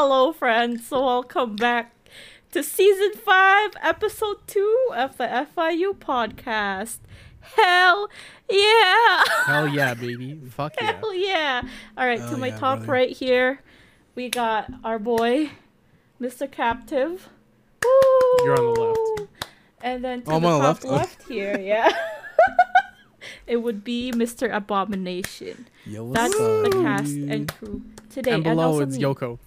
Hello, friends. So welcome back to season five, episode two of the FIU podcast. Hell yeah! Hell yeah, baby. Fuck yeah. Hell yeah! All right, Hell to my yeah, top brother. right here, we got our boy, Mr. Captive. Woo! You're on the left. And then to Oh, I'm the top left? Oh. left here, yeah. it would be Mr. Abomination. Yo, what's That's up? the cast and crew today. And below also it's me. Yoko.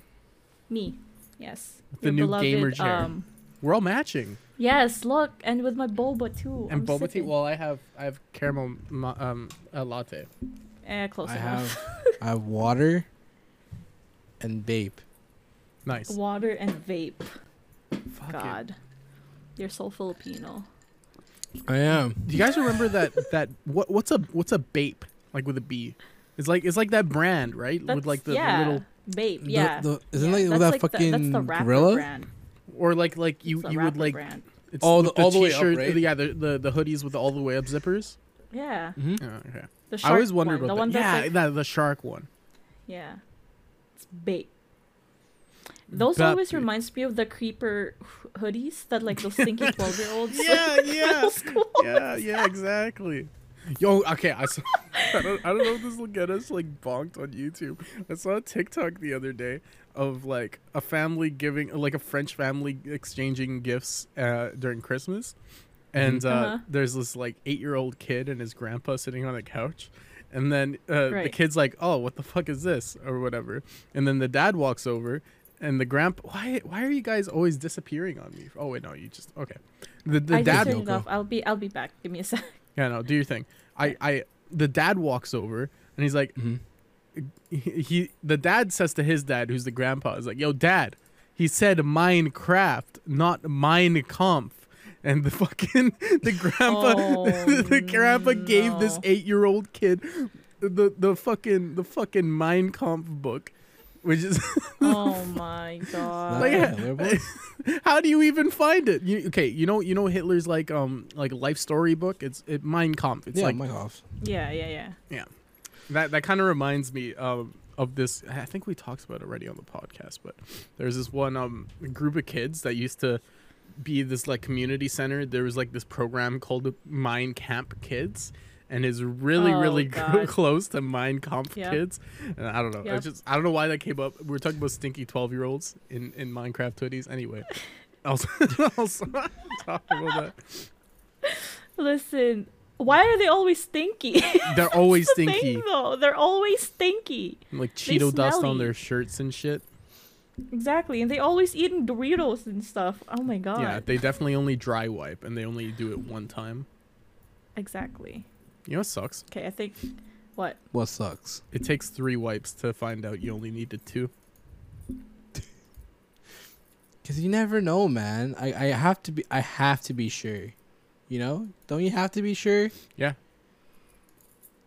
Me. Yes. The new beloved, gamer chair. Um, We're all matching. yes, look, and with my boba too. And I'm boba tea. Well, I have I have caramel ma- um a latte. Eh, close I enough. have I have water and vape. Nice. Water and vape. Fuck it. God. You're so Filipino. I am. Do you guys remember that that what what's a what's a bape like with a B? It's like it's like that brand, right? That's, with like the yeah, little vape. Yeah. the- isn't yeah. like that's that like the, fucking that's the gorilla? brand. or like like you you would like brand. it's with the- all the way up, t-shirt- right? Yeah, the, the the hoodies with all the way up zippers. Yeah. hmm Oh, okay. The I always wondered one. The about one that. that's Yeah, like, that, the shark one. yeah. It's Bape. Those That always bit. reminds me of the creeper hoodies that like those stinky twelve year olds. Yeah, yeah. yeah, yeah, exactly. Yo, okay, I saw. I don't, I don't know if this will get us like bonked on YouTube. I saw a TikTok the other day of like a family giving, like a French family exchanging gifts uh, during Christmas, and uh, Uh-huh. there's this like eight-year-old kid and his grandpa sitting on a couch. And then uh, the kid's like, "Oh, what the fuck is this?" or whatever. And then the dad walks over, and the grandpa, "Why? Why are you guys always disappearing on me?" Oh wait, no, you just okay. The the I dad just turned it off. I'll be I'll be back. Give me a sec. Yeah, no, do your thing. I, I, the dad walks over and he's like, hmm he, he, the dad says to his dad, who's the grandpa, is like, yo, dad, he said Minecraft, not Mein Kampf. And the fucking, the grandpa, Oh, the grandpa gave this eight year old kid the, the fucking, the fucking Mein Kampf book, which is, Oh my god. Like, yeah, yeah. how do you even find it? You, okay, you know, you know Hitler's like, um, like life story book. It's it, Mein Kampf. It's yeah, like my off. yeah, yeah, yeah. That that kind of reminds me um, of this. I think we talked about it already on the podcast, but there's this one um, group of kids that used to be this like community center. There was like this program called Mind Camp Kids, and is really Oh, really God. close to Mind Camp Yep. Kids. And I don't know. Yep. It's just I don't know why that came up. We were talking about stinky twelve year olds in in Minecraft hoodies. Anyway, I'll I'll talking about that. Listen, why are they always stinky? They're always the thing, stinky, though. They're always stinky. like Cheeto dust on their shirts and shit. Exactly, and they always eating Doritos and stuff. Oh my god. Yeah, they definitely only dry wipe and they only do it one time. exactly. You know what sucks? Okay, I think what? What sucks? It takes three wipes to find out you only needed two. Cause you never know, man. I, I have to be I have to be sure. You know? Don't you have to be sure? Yeah.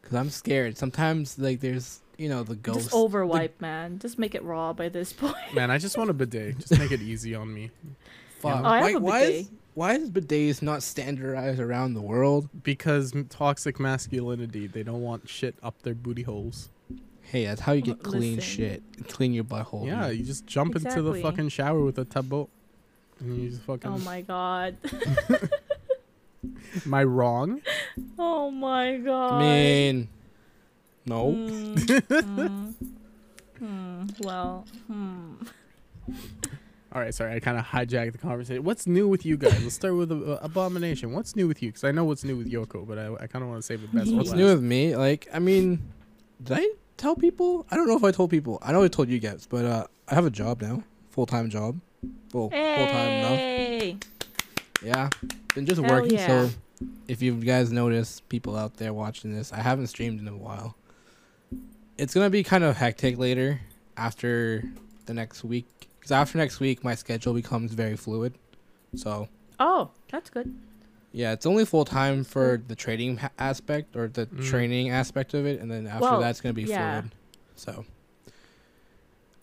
Cause I'm scared. Sometimes like there's you know the ghost. Just over wipe, man. Just make it raw by this point. Man, I just want a bidet. Just make it easy on me. Fuck. Oh, I why, have a why bidet. is why is bidets not standardized around the world? Because toxic masculinity, they don't want shit up their booty holes. Hey, that's how you get clean listen. shit. Clean your butthole. yeah, man. you just jump into the Exactly. fucking shower with a tubbo. And you just fucking. Oh my god. Am I wrong? oh my god. I mean, no. Hmm, hmm, hmm. Well, hmm. All right, sorry, I kind of hijacked the conversation. What's new with you guys? Let's start with uh, Abomination. What's new with you? Because I know what's new with Yoko, but I, I kind of want to save the best What's last. new with me? Like, I mean, did I tell people? I don't know if I told people. I know I told you guys, but uh, I have a job now, full time job. Well, full time enough. Hey. Yeah, been just Hell working. yeah. So, if you guys notice, people out there watching this, I haven't streamed in a while. It's gonna be kind of hectic later after the next week, because after next week, my schedule becomes very fluid. So, Oh, that's good. yeah, it's only full time for the trading ha- aspect or the Mm. training aspect of it, and then after Well, that, it's gonna be yeah. fluid. So,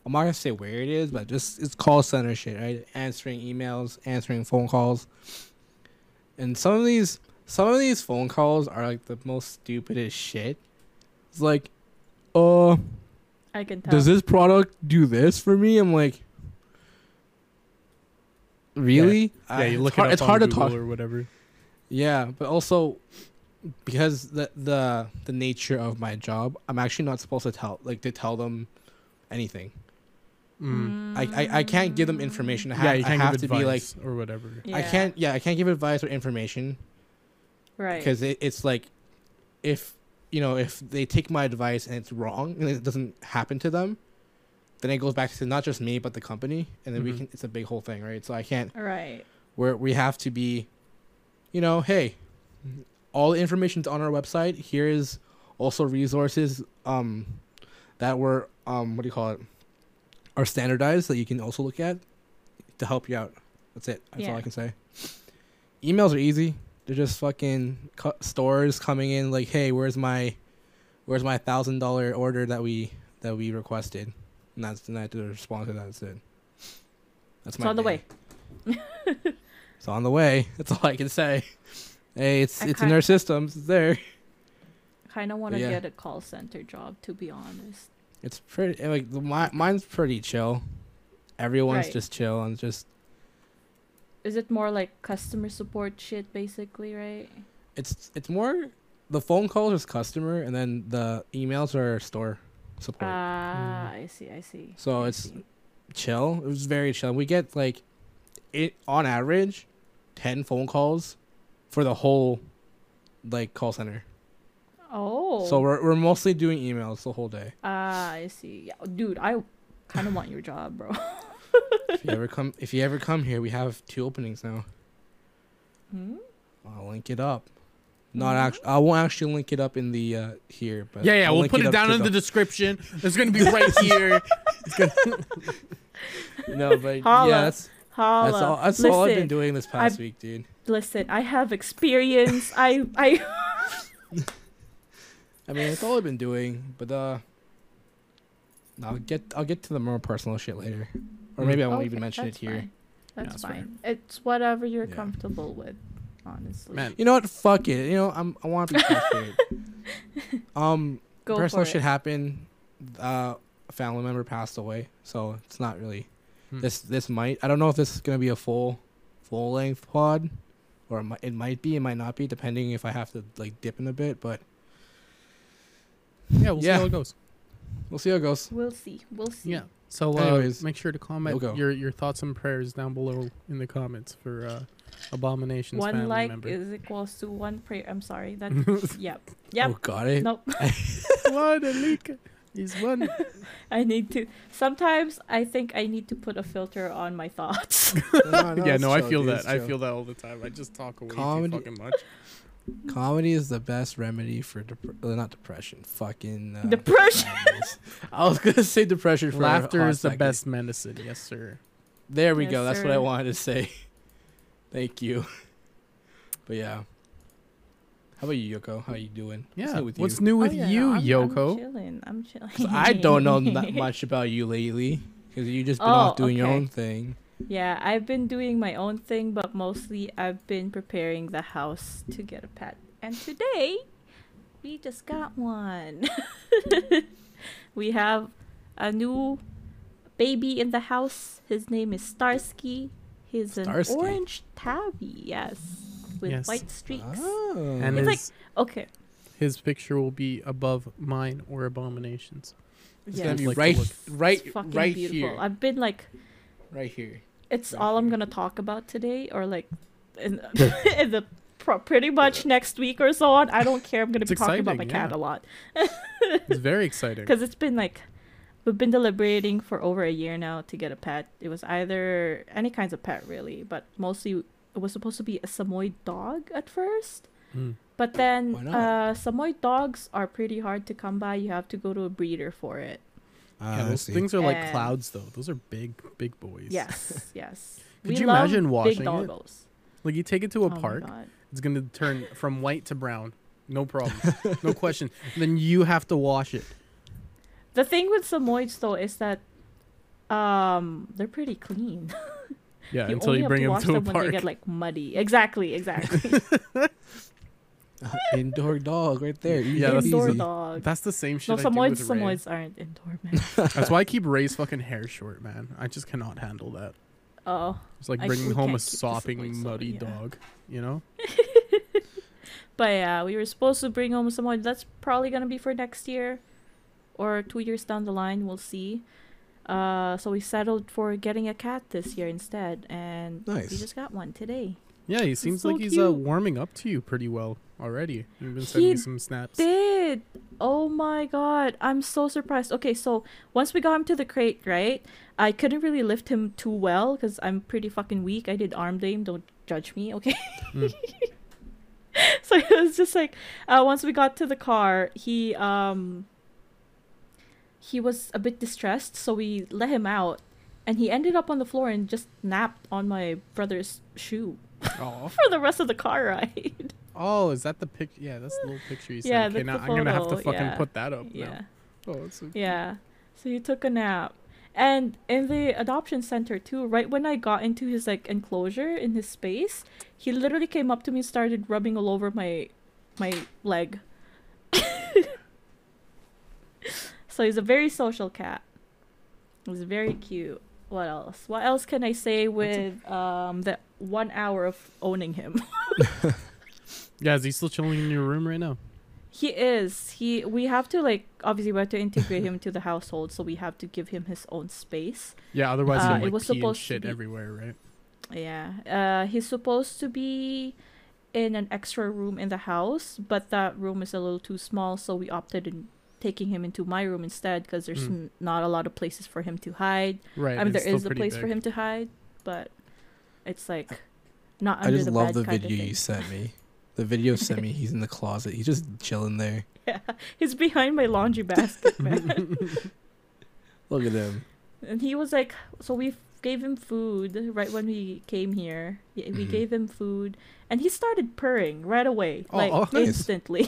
I'm not gonna say where it is, but just it's call center shit, right? Answering emails, answering phone calls, and some of these some of these phone calls are like the most stupidest shit. It's like, uh, I can tell. does this product do this for me? I'm like, really? Yeah, I- you it's look hard, it up it's on hard to talk. or whatever. Yeah, but also because the the the nature of my job, I'm actually not supposed to tell like to tell them anything. Mm. I, I I can't give them information. I have, yeah, you can't have give to be like advice or whatever. Yeah. I can't. Yeah, I can't give advice or information Right. because it, it's like if you know if they take my advice and it's wrong and it doesn't happen to them, then it goes back to not just me but the company, and then we Mhm. can. It's a big whole thing, right? So I can't. Right. Where we have to be, you know, hey, all the information's on our website. Here is also resources um that were um what do you call it are standardized that you can also look at to help you out. That's it. That's all I can say. Emails are easy. They're just fucking cu- stores coming in like, hey, where's my, where's my thousand dollar order that we that we requested, and that's and I have to respond to that. That's it. That's It's on the day. way. It's on the way. That's all I can say. Hey, it's I it's in our systems. It's there. I Kind of want to yeah. get a call center job, to be honest. It's pretty eh, like the, mi- mine's pretty chill. Everyone's Right. just chill and just Is it more like customer support shit, basically, right? it's it's more the phone calls is customer and then the emails are store support. Ah, I see, I see. So I it's- see. chill. It was very chill. We get like it on average, ten phone calls for the whole like call center. Oh. So we're we're mostly doing emails the whole day. Ah, I see. Yeah, dude, I kind of want your job, bro. if you ever come if you ever come here, we have two openings now. Hmm? I'll link it up. Not Mhm. actually, I won't actually link it up in the uh here, but Yeah, yeah, I'll we'll put it, up down in the description. It's gonna be right here. It's gonna, no, but Holla. yeah, that's Holla. that's all. That's all I've been doing this past I've- week, dude. Listen, I have experience. I, I. I mean, that's all I've been doing, but uh, I'll get I'll get to the more personal shit later, or Mm. maybe I won't Okay, even mention it that's here. fine. That's that's fair. fine. It's whatever you're Yeah. comfortable with, honestly. man, You know what? Fuck it. You know I'm I want to be transparent. um, Go personal for shit happened. Uh, a family member passed away, so it's not really. Hmm. This this might I don't know if this is gonna be a full full length pod, or it might, it might be it might not be depending if I have to like dip in a bit, but yeah, we'll Yeah. see how it goes. we'll see how it goes. We'll see. We'll see. Yeah. So uh, Anyways, make sure to comment we'll your your thoughts and prayers down below in the comments for uh, Abomination's One family like member. is equals to one prayer. I'm sorry. That. yep. Yep. Oh, got it. Nope. one Alika is one. I need to. Sometimes I think I need to put a filter on my thoughts. No, no, yeah, it's no, I feel that. it's I feel that all the time. I just talk away Comedy- too fucking much. Comedy is the best remedy for dep- uh, not depression. Fucking uh, Depression. I was gonna say depression for Laughter is the second. best medicine. Yes, sir. There we Yes, go. That's what I wanted to say. Thank you. But yeah. How about you, Yoko? How are you doing? What's Yeah. new with What's you? new Oh, with yeah, you, I'm, I'm Yoko? chilling. I'm chilling. I don't know that much about you lately because you just been oh, off Oh, doing your own thing. Yeah, I've been doing my own thing, but mostly I've been preparing the house to get a pet. And today, we just got one. we have a new baby in the house. His name is Starsky. He's an Starsky? orange tabby, yes, with Yes. white streaks. Oh. And It's like- his, Okay, his picture will be above mine or Abominations. it's yes, gonna be Like the right, look. right, it's fucking right beautiful. here, I've been like, right here. it's Right all I'm gonna talk about today, or like, in, in the pro- pretty much next week or so on. I don't care. I'm gonna It's be talking about my exciting, cat yeah. a lot It's very exciting. because it's been like we've been deliberating for over a year now to get a pet. It was either any kinds of pet really, but mostly it was supposed to be a Samoyed dog at first. Mm. But then uh, Samoyed dogs are pretty hard to come by. You have to go to a breeder for it. Ah, Yeah, those things are like And- clouds, though. Those are big, big boys. Yes, yes. Could we you love imagine washing big it? Like you take it to a Oh park, it's gonna turn from white to brown. No problem. no question. Then you have to wash it. The thing with Samoyeds though is that um they're pretty clean. Yeah, you until only you have bring to them wash to a them when park. they get like muddy. Exactly, exactly. indoor dog right there. Easy Yeah, that's indoor peasy. dog. That's the same No, shit I do Samoyeds, with Ray. Samoyeds aren't indoor, man. That's why I keep Ray's fucking hair short, man. I just cannot handle that. Oh, It's like bringing home a can't keep this sopping, away, so, muddy yeah. dog. You know? but yeah, we were supposed to bring home someone. That's probably gonna be for next year, or two years down the line. We'll see. Uh, so we settled for getting a cat this year instead, and we just got one today. Yeah, he seems so like he's uh, warming up to you pretty well already. You've been sending He some snaps. Did oh my god, I'm so surprised. Okay, so once we got him to the crate, right? I couldn't really lift him too well because I'm pretty fucking weak. I did arm day. Don't judge me, okay? Mm. so it was just like uh, once we got to the car, he um he was a bit distressed, so we let him out, and he ended up on the floor and just napped on my brother's shoe Oh, for the rest of the car ride. oh, is that the pic? Yeah, that's the little picture you sent. Yeah, okay, now I'm gonna have to fucking yeah. put that up. yeah. Now. Oh, that's so. Yeah. So he took a nap. And in the adoption center too, right when I got into his like enclosure in his space, he literally came up to me and started rubbing all over my my leg. so he's a very social cat. He's very cute. What else? What else can I say with um the one hour of owning him? Yeah, is he still chilling in your room right now? He is. He we have to like obviously we have to integrate him to the household, so we have to give him his own space. Yeah, otherwise Uh, he'll it was pee and supposed to shit be- everywhere, right? Yeah. Uh he's supposed to be in an extra room in the house, but that room is a little too small, so we opted in taking him into my room instead because there's Mm. n- not a lot of places for him to hide. Right. I mean, there is a pretty place for him to hide, but it's like not I under just the love bed the video you sent me. The video sent me. He's in the closet. He's just chilling there. Yeah, he's behind my laundry basket, man. Look at him. And he was like, so we gave him food right when we came here. Y- We Mhm. gave him food, and he started purring right away, Oh, like oh, nice. instantly.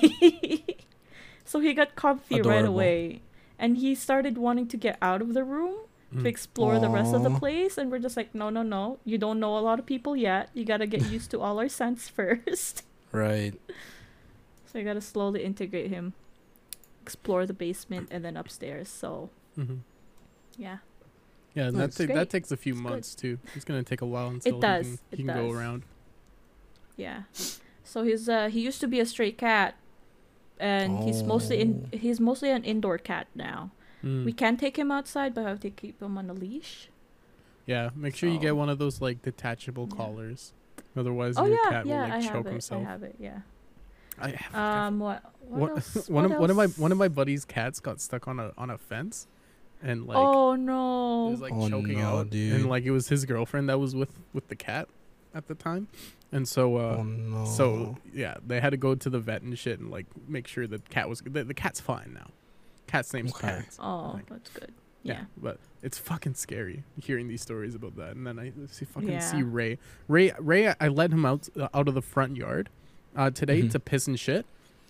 So he got comfy right away, and he started wanting to get out of the room to Mm. explore the rest of the place. And we're just like, no, no, no, you don't know a lot of people yet. You gotta get used to all our scents first. Right. So you gotta slowly integrate him, explore the basement, and then upstairs. So Mhm. yeah. Yeah, and that, ta- that takes a few It's good. months too. It's gonna take a while until does, he can, it he can go around. Yeah. So he's uh he used to be a stray cat and he's mostly in Oh. he's mostly an indoor cat now. Mm. We can take him outside but I have to keep him on a leash. Yeah, make sure you get one of those like detachable Yeah. collars. Otherwise, oh your yeah, cat yeah, will like I choke have it. himself. I have it, yeah. I have, Um what what, one, else? one What of one of my one of my buddy's cats got stuck on a on a fence, and like Oh it no. was like Oh, choking no, out, dude. and like it was his girlfriend that was with with the cat at the time, and so uh, oh no. so yeah, they had to go to the vet and shit and like make sure the cat was the, the cat's fine now. Cat's name's Okay. Parents. oh, like- that's good. Yeah. Yeah. but it's fucking scary hearing these stories about that. And then I see fucking Yeah. see Ray. Ray, Ray, I- I let him out uh, out of the front yard uh, today Mhm. to piss and shit,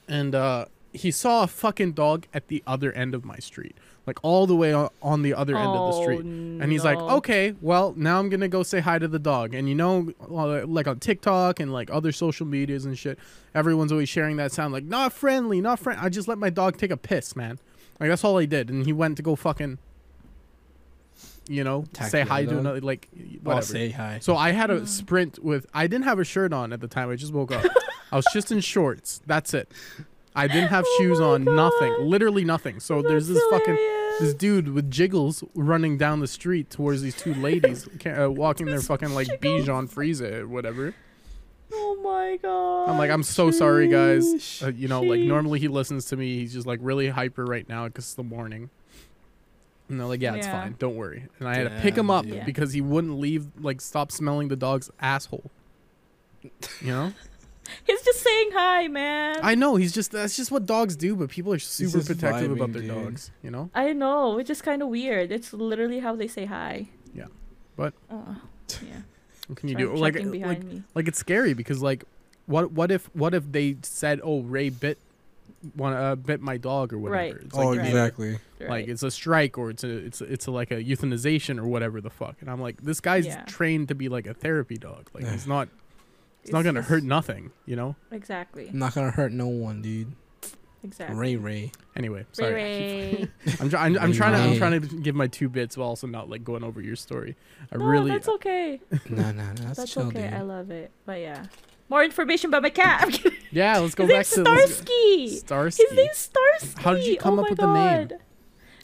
and uh, he saw a fucking dog at the other end of my street, like all the way on, on the other end of the Oh, street. And he's like, okay, well, now I'm gonna go say hi to the dog. And you know, uh, like on TikTok and like other social medias and shit, everyone's always sharing that sound like not friendly, not friend. I just let my dog take a piss, man. Like that's all I did, and he went to go fucking, you know, Attack say hi other to dog? another like I'll whatever. say hi. So I had a Mm. sprint with. I didn't have a shirt on at the time. I just woke up. I was just in shorts. That's it. I didn't have Oh shoes my on. Nothing. Literally nothing. So there's That's this fucking this dude with jiggles running down the street towards these two ladies uh, walking their fucking like Jiggles. Bichon Frieza or whatever. Oh my god. I'm like, I'm so sorry, guys. Uh, you know, like normally he listens to me. He's just like really hyper right now because it's the morning. And they're like, yeah, it's Yeah. fine. Don't worry. And I had to pick him up. Yeah. because he wouldn't leave, like, stop smelling the dog's asshole. You know? He's just saying hi, man. I know. He's just, that's just what dogs do, but people are super just protective about their dude. dogs, you know? I know, which is kind of weird. It's literally how they say hi. Yeah. But- Uh, yeah. What can you Sorry, do? Like, checking like, me. like it's scary because like what what if what if they said oh ray bit one uh, bit my dog or whatever Right. it's oh, like, Right. exactly. like it's a strike or it's a it's a, it's a, like a euthanization or whatever the fuck and i'm like this guy's Yeah. trained to be like a therapy dog like he's not it's, not gonna just- hurt nothing you know Exactly. I'm not gonna hurt no one, dude. exactly. Ray Ray. Anyway, sorry. Ray. I'm, try- I'm, I'm trying to I'm trying to give my two bits while also not like going over your story. I no, really that's okay. No, no, no. That's, That's chill, okay. dude. I love it. But yeah, more information about my cat. I'm yeah. Let's go His back to let's go- Starsky. Starsky. His name's Starsky. How did you come oh up my with the name?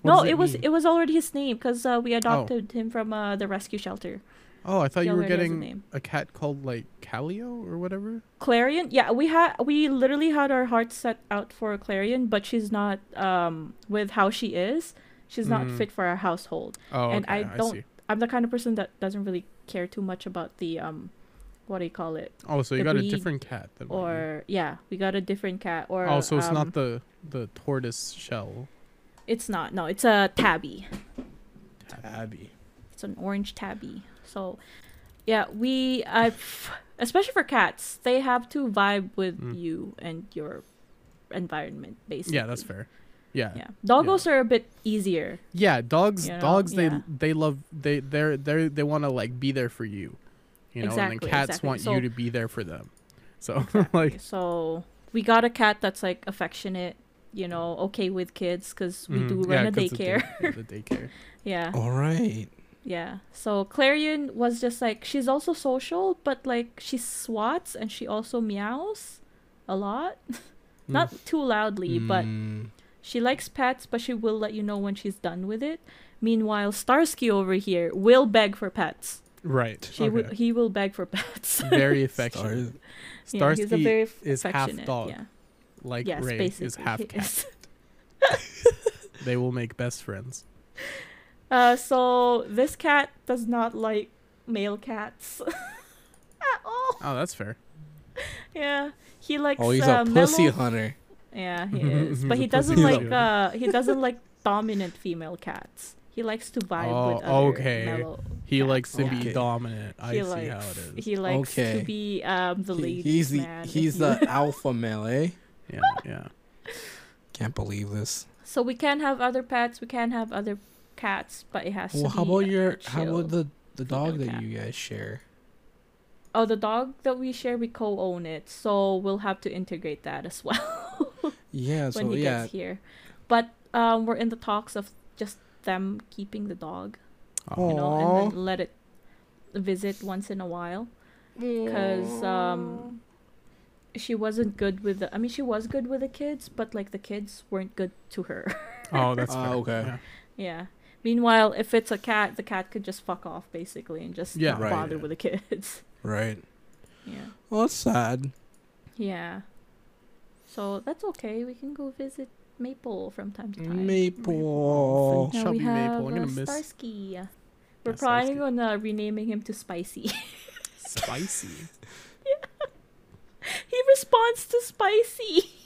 What no, does it was it was already his name because uh, we adopted him from uh, the rescue shelter. Oh, I thought you were already has a getting a cat called like Calio or whatever. Clarion, yeah, we had we literally had our hearts set out for a Clarion, but she's not um with how she is. She's not Mm. fit for our household. Oh, And okay, I don't- see. I'm the kind of person that doesn't really care too much about the um, what do you call it? Oh, so you got a different cat than Or yeah, we got a different cat. Or Oh, so it's um, not the the tortoise shell. It's not. No, it's a tabby. Tabby. It's an orange tabby. So, yeah, we I, especially for cats, they have to vibe with Mm. you and your environment. Basically. Yeah, that's fair. Yeah. Yeah, doggos are a bit easier. Yeah, dogs You know, dogs they yeah. they love they they're they they want to like be there for you. You know, and then Exactly, cats exactly. want So- you to be there for them. So Exactly. like so we got a cat that's like affectionate. You know, okay with kids because we mhm, do yeah, run a 'cause the daycare. day- the daycare. yeah. All right. Yeah. So Clarion was just like she's also social, but like she swats and she also meows a lot. Mm. Not too loudly, but Mm, she likes pets, but she will let you know when she's done with it. Meanwhile, Starsky over here will beg for pets. Right. She will okay. he will beg for pets. very affectionate. Star- yeah, he's a Starsky very f- is half dog. Yeah. like yes, Ray is half he cat. They will make best friends. Uh, so this cat does not like male cats at all. Oh, that's fair. Yeah, he likes. oh, he's uh, a pussy mellow- hunter. Yeah, he is. But he doesn't like uh he doesn't like dominant female cats. He likes to vibe with Oh, other okay. mellow He cats. likes to Okay. be dominant. I he see likes, how it is. He likes Okay. to be um the He- ladies he's the man. if he's you- the alpha male, eh? Yeah, yeah. Can't believe this. So we can't have other pets, we can't have other cats, but it has Well, to how be about your how about the the dog that cat. you guys share? Oh, the dog that we share, we co-own it, so we'll have to integrate that as well Yeah, when he yeah, gets here. But um, we're in the talks of just them keeping the dog, Oh, you know, and then let it visit once in a while. because um she wasn't good with the i mean she was good with the kids but like the kids weren't good to her Oh, that's fair. okay. Yeah. yeah meanwhile if it's a cat the cat could just fuck off basically and just Yeah. not Right, bother yeah. with the kids right. yeah Well, that's sad. yeah so that's okay we can go visit maple from time to time Maple. now Chubby we have Maple. I'm gonna uh, miss starsky we're Yeah, planning Starsky. on uh, renaming him to spicy spicy. Yeah. He responds to spicy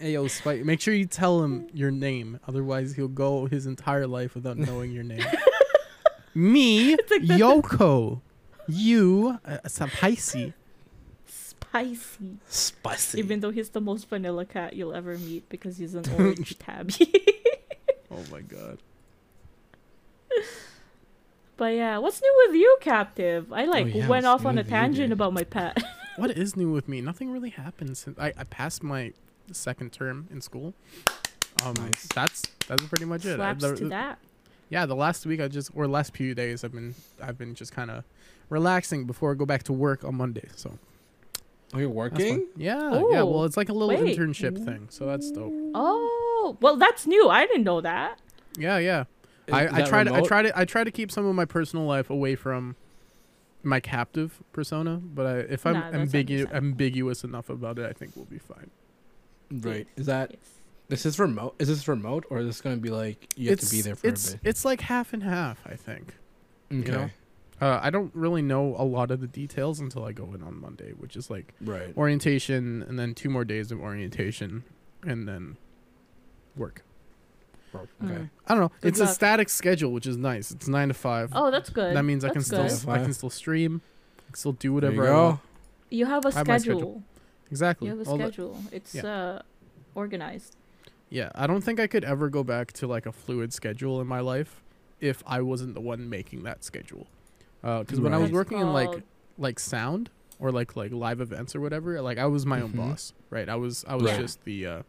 Hey yo, Spike. Make sure you tell him your name, otherwise he'll go his entire life without knowing your name. Me, like Yoko. You, uh, spicy. spicy Spicy. Even though he's the most vanilla cat you'll ever meet because he's an orange tabby. Oh my god. but yeah, what's new with you, Captive? I like yeah, went off on a tangent about my pet. What is new with me? Nothing really happened since I, I passed my second term in school. Um, Nice. that's that's pretty much it. I- Slaps the- to that. yeah, the last week I just or last few days I've been I've been just kind of relaxing before I go back to work on Monday. So Oh, you're that's fun. working? Yeah, yeah. Well, it's like a little wait. internship thing, so that's dope. Oh, well, that's new. I didn't know that. Yeah, yeah. Is- I, is I that try to I try to I try to keep some of my personal life away from my captive persona, but I, if I'm Nah, ambigu- ambiguous enough about it, I think we'll be fine. Right. Is that Yes. this is remote? Is this remote or is this gonna be like you have to be there for it's a bit? it's like half and half, I think. Okay. know? Uh, I don't really know a lot of the details until I go in on Monday, which is like Right. orientation and then two more days of orientation and then work. Okay. Mm. I don't know. Good it's a static schedule, which is nice. It's nine to five. Oh, that's good. that means I can That's still good. s- I can still stream, I can still do whatever you I want. You have a I have schedule. Schedule. Exactly. You have a All the- schedule. It's uh organized. yeah, I don't think I could ever go back to like a fluid schedule in my life if I wasn't the one making that schedule. Because when I was Right. working in like like sound, or like like live events or whatever, like I was my Mhm. own boss, right? I was I was Right. just the uh,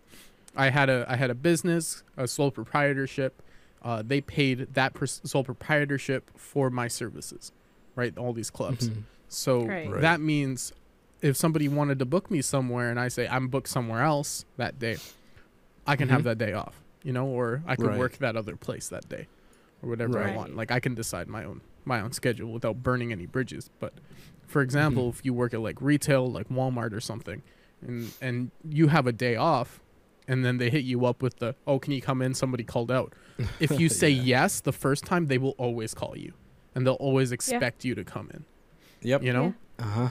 I had a I had a business, a sole proprietorship. Uh, they paid that pers- sole proprietorship for my services, right? All these clubs. Mhm. So Right. Right. that means if somebody wanted to book me somewhere and I say I'm booked somewhere else that day, I can have Mhm. that day off, you know, or I can Right. work that other place that day, or whatever I want. Like I can decide my own my own schedule without burning any bridges. But for example, if you work at like retail, like Walmart or something, and and you have a day off, and then they hit you up with the oh can you come in? Somebody called out. If you say Yeah. yes the first time, they will always call you, and they'll always expect you to come in. Yep. You know Uh huh.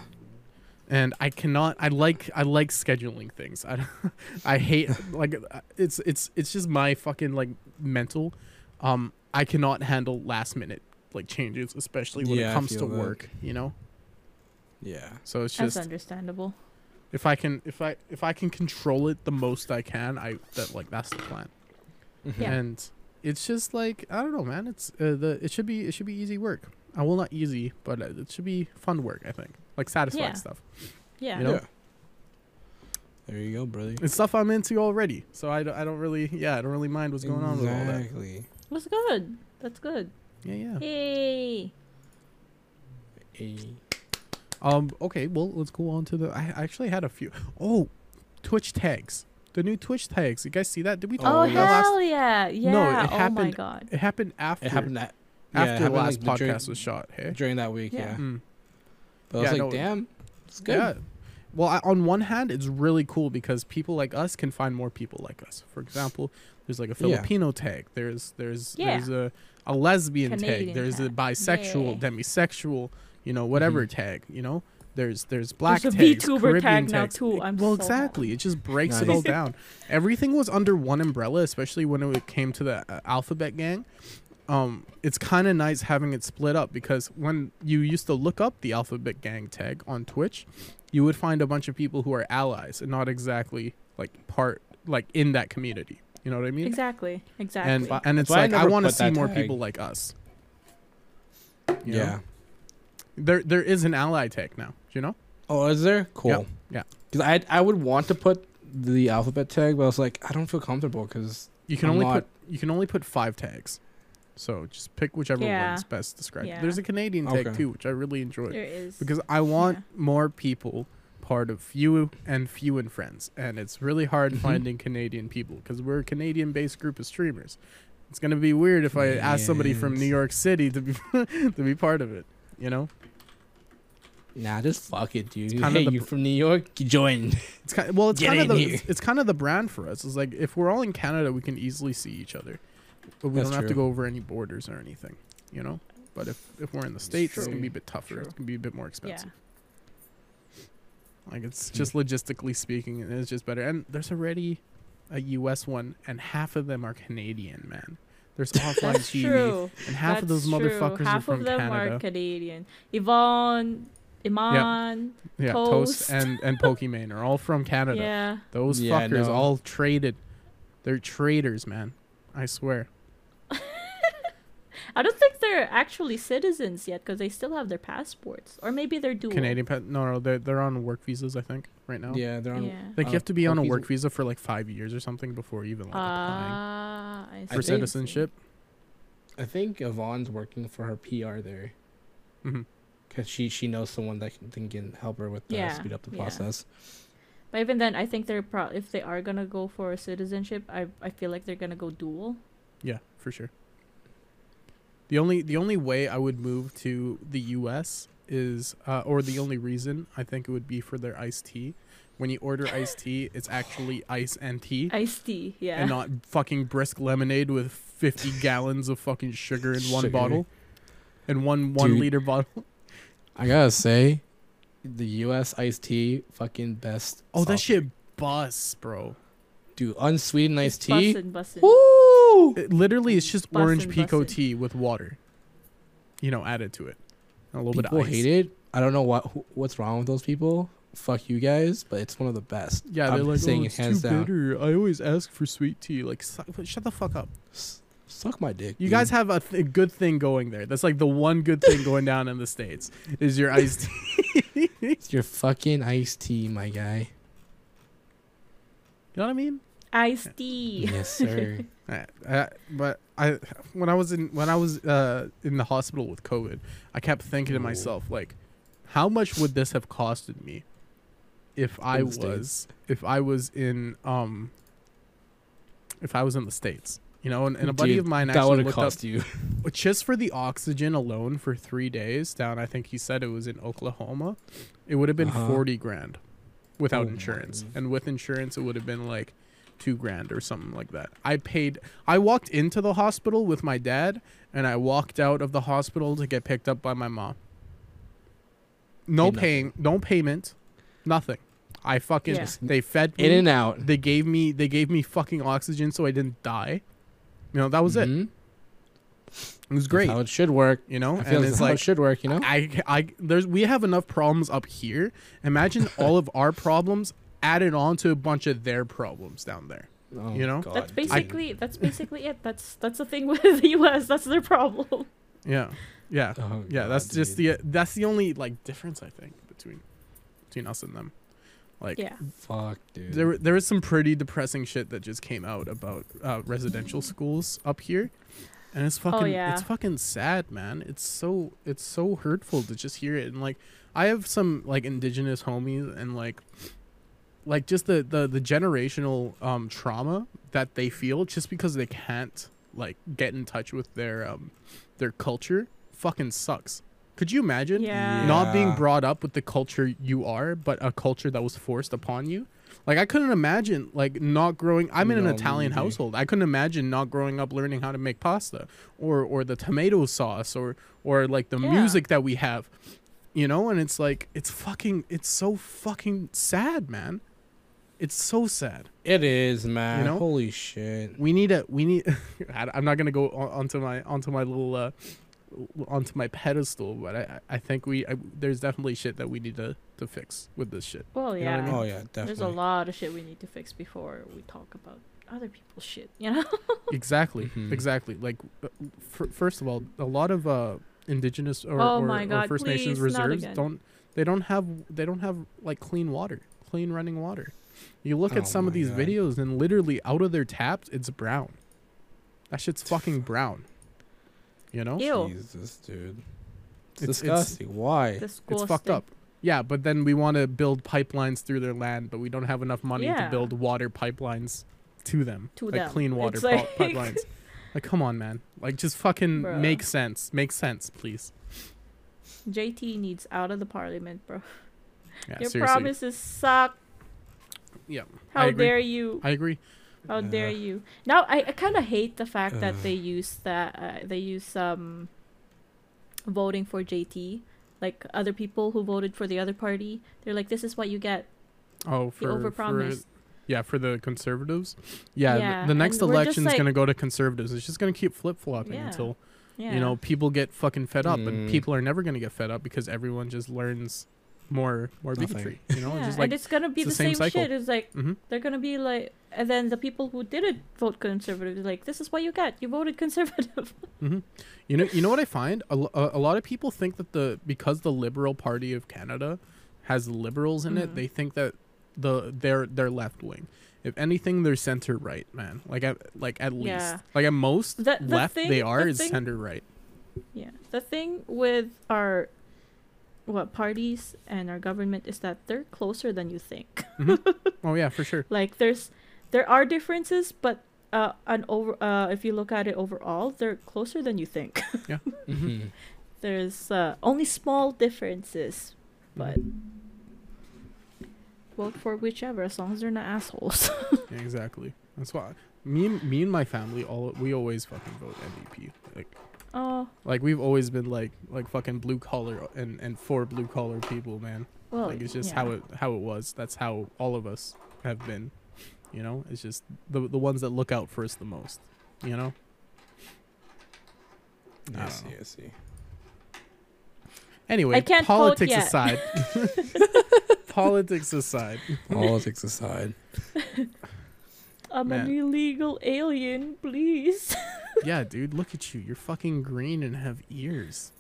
And I cannot. I like. I like scheduling things. I, I hate like it's it's it's just my fucking like mental. Um, I cannot handle last minute like changes, especially when Yeah, it comes to feel that. work. You know, Yeah. so it's just That's understandable. if I can if I if I can control it the most I can, I that like that's the plan. Mhm. Yeah. And it's just like I don't know, man. It's uh, the it should be it should be easy work. I will not easy, but uh, it should be fun work. I think like satisfying Yeah. stuff. Yeah. You know? Yeah. There you go, brother. It's stuff I'm into already, so I, don't- I don't really yeah I don't really mind what's going on with all that. Exactly. That's good. That's good. Yeah, yeah. Yay. Hey. Um. Okay. Well, let's go on to the. I I actually had a few. Oh, Twitch tags. The new Twitch tags. You guys see that? Did we talk Oh, about that last? hell yeah. Yeah. No, it oh my happened god. It happened after. It happened that yeah, after happened, last like, podcast during, was shot. Hey. during that week. Yeah. Yeah. Mm. But I was Yeah, like, no, damn, it's good. Yeah. Well, I, on one hand, it's really cool because people like us can find more people like us. For example, there's like a Yeah. Filipino tag. There's there's Yeah. there's a a lesbian tag. Canadian There's a bisexual, Yeah. demisexual, you know, whatever Mhm. tag. You know, there's there's black There's a tags, VTuber Caribbean tag now, tags. too. I'm well, so exactly. It just breaks it all down. Everything was under one umbrella, especially when it came to the uh, Alphabet Gang. Um, it's kind of nice having it split up because when you used to look up the Alphabet Gang tag on Twitch, you would find a bunch of people who are allies and not exactly like part like in that community. You know what I mean? Exactly. Exactly. And and it's That's why I like I want to see more tag. people like us. You know? Yeah. There there is an ally tag now. Do you know? Oh, is there? Cool. yeah. Because I I would want to put the alphabet tag, but I was like, I don't feel comfortable because You can I'm only not- put you can only put five tags. So just pick whichever Yeah. one's best described. Yeah. There's a Canadian tag Okay. too, which I really enjoy there is. because I want Yeah. more people part of few and few and friends, and it's really hard Mhm. finding Canadian people because we're a Canadian-based group of streamers. It's gonna be weird if I ask somebody from New York City to be to be part of it. You know, nah, just fuck it, dude. kinda Hey, the you from New York? You join. it's kind well, it's Get kind of the here. it's, it's kind of the brand for us. It's like if we're all in Canada, we can easily see each other, but we That's don't have to go over any borders or anything. You know, but if if we're in the states, it's gonna be a bit tougher. True. It's gonna be a bit more yeah. expensive. Like it's Hmm. just logistically speaking, it's just better. And there's already a U.S. one, and half of them are Canadian, man. There's offline That's TV, true. and half of those That's true. motherfuckers Half are from of them Canada. are Canadian. Yvonne, Iman. yeah, Toast, Toast. and and Pokimane are all from Canada. Yeah. Those Yeah, fuckers know. all traded. They're traitors, man. I swear. I don't think they're actually citizens yet because they still have their passports, or maybe they're dual. Canadian pet? No, no, they're they're on work visas. I think right now. Yeah, they're on. Yeah. Like uh, you have to be on a work work visa. visa for like five years or something before even like applying Ah, I for I think- citizenship. I think Yvonne's working for her PR there because she she knows someone that can, can help her with uh, Yeah, speed up the yeah. process. But even then, I think they're pro- if they are gonna go for a citizenship, I I feel like they're gonna go dual. Yeah, for sure. The only the only way I would move to the U.S. is, uh, or the only reason I think it would be for their iced tea. When you order iced tea, it's actually ice and tea, Iced tea, yeah. and not fucking brisk lemonade with fifty gallons of fucking sugar in one Sugar. bottle, and one one Dude. liter bottle. I gotta say, the U.S. iced tea, fucking best. Oh, that shit bus, bro. dude, unsweetened iced tea. Bussin', bussin'. Woo! It, literally, it's just orange Bussin', pekoe bussin'. tea with water, you know, added to it. And a little People bit of ice. hate it. I don't know what what's wrong with those people. Fuck you guys, but it's one of the best. Yeah, I'm they're like, saying oh, it it's hands too down. bitter. I always ask for sweet tea. Like, su- shut the fuck up. S- suck my dick. You dude. guys have a th- good thing going there. That's like the one good thing going down in the states is your iced tea. It's your fucking iced tea, my guy. You know what I mean? Iced tea. Yes, sir. But I, when I was in when I was uh, in the hospital with COVID, I kept thinking to myself like, how much would this have costed me if I the States. was if I was in um if I was in the states, you know? And, and a buddy Dude, of mine actually would looked cost up you. just for the oxygen alone for three days down. I think he said it was in Oklahoma. It would have been Uh-huh. forty grand without Oh insurance, and with insurance, it would have been like two grand or something like that. I paid. I walked into the hospital with my dad, and I walked out of the hospital to get picked up by my mom. No Paid nothing. paying, no payment, nothing. I fucking Yeah. they fed me. In and out. they gave me they gave me fucking oxygen so I didn't die. You know that was it. Mhm. It was That's great. how it should work. You know, I feel and that's it's how it like should work. You know. I, I, there's, we have enough problems up here. Imagine all of our problems added on to a bunch of their problems down there. Oh, you know? God, That's dude. basically that's basically it. That's that's the thing with the U.S. That's their problem. Yeah, yeah, Oh, yeah. God, That's just the, that's the only like difference I think between, between us and them. Like, Yeah. Fuck, dude. there, there was some pretty depressing shit that just came out about uh, residential schools up here, and it's fucking, yeah. it's fucking sad, man. It's so, it's so hurtful to just hear it. And like, I have some like indigenous homies, and like, like just the the the generational um trauma that they feel just because they can't like get in touch with their um their culture fucking sucks. Could you imagine? Yeah. not being brought up with the culture you are, but a culture that was forced upon you. Like I couldn't imagine like not growing. I'm in an Italian maybe. household. I couldn't imagine not growing up learning how to make pasta or or the tomato sauce or or like the Yeah. music that we have. You know, and it's like it's fucking it's so fucking sad, man. It's so sad. It is, man. know? Holy shit. We need a we need I- I'm not going to go onto my onto my little uh onto my pedestal, but I I think we I, there's definitely shit that we need to to fix with this shit. Well, You know I yeah. mean? Oh yeah, definitely. There's a lot of shit we need to fix before we talk about other people's shit. You know? exactly Mhm. exactly like uh, f- first of all a lot of uh indigenous or, Oh or, my or first nations please, not reserves don't they don't have they don't have like clean water clean running water you look Oh at some of these God. videos and literally out of their taps it's brown that shit's fucking brown you know Ew. Jesus, dude. It's, It's- it's- disgusting. Why? Disgusting. it's fucked up yeah but then we want to build pipelines through their land but we don't have enough money to build water pipelines to them To like them. clean water It's pi- like- pipelines like come on man like just fucking Bruh. make sense make sense please JT needs out of the parliament, bro. yeah Your seriously promises suck. Yeah How dare you? i agree How dare Uh, you? Now I, I kind of hate the fact that uh. they use that uh, they use um voting for JT. Like other people who voted for the other party, they're like, "This is what you get." Oh, for, for overpromised. yeah, for the conservatives. Yeah, Yeah, the next and we're like- gonna go to conservatives. It's just gonna keep flip flopping Yeah. until Yeah. you know people get fucking fed up, and Mm. people are never gonna get fed up because everyone just learns more more Nothing. bigotry. You know, yeah, it's just and it's gonna be it's the, the same, same shit. It's like Mhm. they're gonna be like, and then the people who didn't vote conservative, like, "This is what you get. You voted conservative." you know you know what I find a, a, a lot of people think that the because the Liberal Party of Canada has liberals in Mhm. it, they think that the they're they're left wing. If anything, they're center right, man. Like at like at least Yeah. like at most The- the left thing- they the are is center right. Yeah. The thing with our what parties and our government is that they're closer than you think. Oh yeah, for sure. like there's there are differences, but uh an over uh if you look at it overall, they're closer than you think. yeah. Mm-hmm. there's uh only small differences, but vote for whichever as long as they're not assholes. Yeah, exactly. That's why me me and my family all we always fucking vote NDP. Like oh, like we've always been like like fucking blue collar and and for blue collar people, man. well, like it's just yeah. how it how it was. That's how all of us have been. You know, it's just the the ones that look out for us the most. You know. I I see. know. I see. Anyway, I can't vote politics aside. politics aside. Politics aside. I'm Man. an illegal alien, please. Yeah, dude, look at you. You're fucking green and have ears.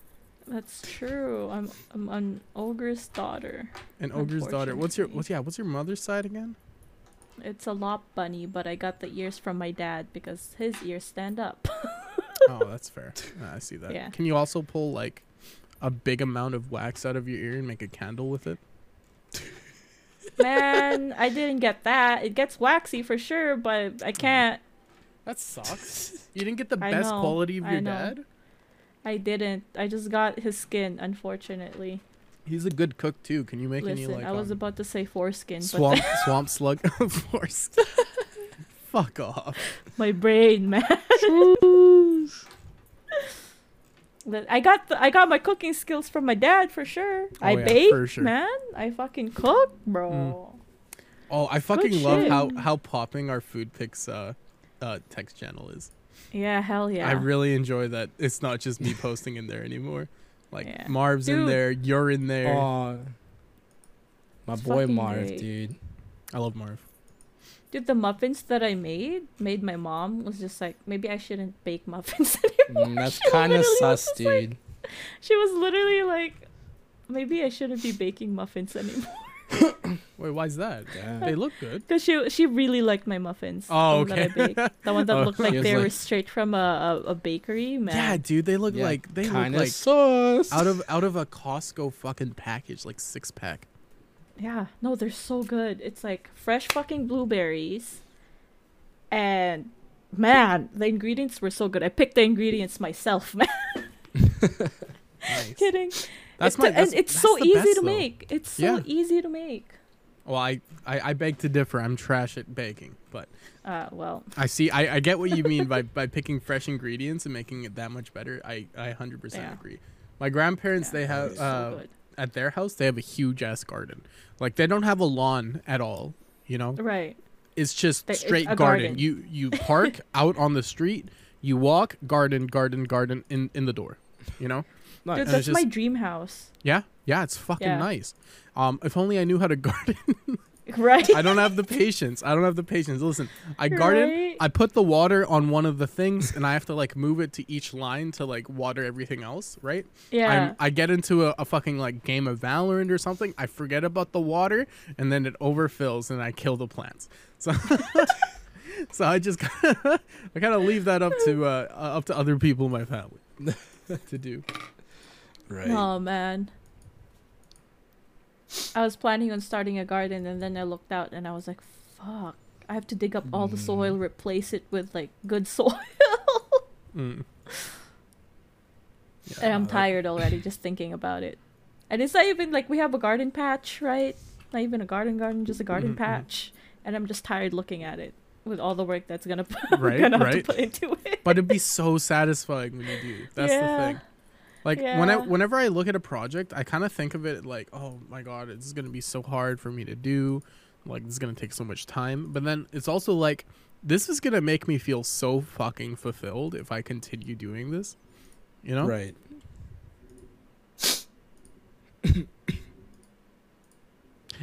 That's true. I'm I'm an ogre's daughter. An ogre's daughter. What's your what's yeah? What's your mother's side again? It's a lop bunny, but I got the ears from my dad because his ears stand up. oh, that's fair. Ah, I see that. Yeah. Can you also pull like a big amount of wax out of your ear and make a candle with it? Man, I didn't get that. It gets waxy for sure, but I can't. That sucks. You didn't get the I best know, quality of your know. dad. I didn't. I just got his skin, unfortunately. He's a good cook too. Can you make any Listen, like I was um, about to say foreskin, swamp swamp slug force? Fuck off. my brain, man. But I got the, I got my cooking skills from my dad for sure. I Oh, yeah, bake, for sure. man. I fucking cook, bro. Oh, I fucking love shit. how how popping our food picks uh uh text channel is. Yeah, hell yeah. I really enjoy that. It's not just me posting in there anymore. Like Yeah. Marv's in there, you're in there. Aw. my It's boy Marv, great. dude. I love Marv. Dude, the muffins that I made, made my mom was just like, maybe I shouldn't bake muffins anymore. Mm, that's kind of literally sus, just like- dude. She was literally like, maybe I shouldn't be baking muffins anymore. Wait, why is that? Damn. They look good. Because she she really liked my muffins. Oh, the one that I okay. The one that Oh. looked like She was they were straight from a, a, a bakery, man. Yeah, dude, they look Yeah, like they look Kinda like sauce. out of out of a Costco fucking package, like six pack. Yeah, no, they're so good. It's like fresh fucking blueberries. And man, the ingredients were so good. I picked the ingredients myself, man. Nice. Kidding. That's it's my. That's, and it's so easy best, to though. make. It's so Yeah. easy to make. Well, I, I I beg to differ. I'm trash at baking, but Uh, well, I see. I, I get what you mean by by picking fresh ingredients and making it that much better. I I 100% Yeah. agree. My grandparents, yeah, they have uh, so good. At their house, they have a huge ass garden. Like they don't have a lawn at all. You know, Right. it's just They- straight a garden. garden. You you park out on the street, you walk, garden, garden, garden in in the door. You know. Nice. Dude, that's it's my dream house. Yeah, yeah, it's fucking Yeah. nice. Um, if only I knew how to garden. Right? I don't have the patience. I don't have the patience. Listen, I garden. Right? I put the water on one of the things, and I have to like move it to each line to like water everything else, right? yeah. I'm, I get into a, a fucking like game of Valorant or something. I forget about the water, and then it overfills, and I kill the plants. So, so I just I kind of leave that up to uh, up to other people in my family to do. Right. Oh man. I was planning on starting a garden and then I looked out and I was like, fuck. I have to dig up all the soil, replace it with like good soil. Mm. and I'm tired already just thinking about it. And it's not even like we have a garden patch, right? Not even a garden garden, just a garden Mhm, mhm. patch. And I'm just tired looking at it with all the work that's gonna Right, gonna have to right. put into it. But it'd be so satisfying when you do. That's Yeah. the thing. Like when I whenever I look at a project, I kind of think of it like, oh my god, it's gonna be so hard for me to do. Like this is gonna take so much time. But then it's also like, this is gonna make me feel so fucking fulfilled if I continue doing this. You know? Right.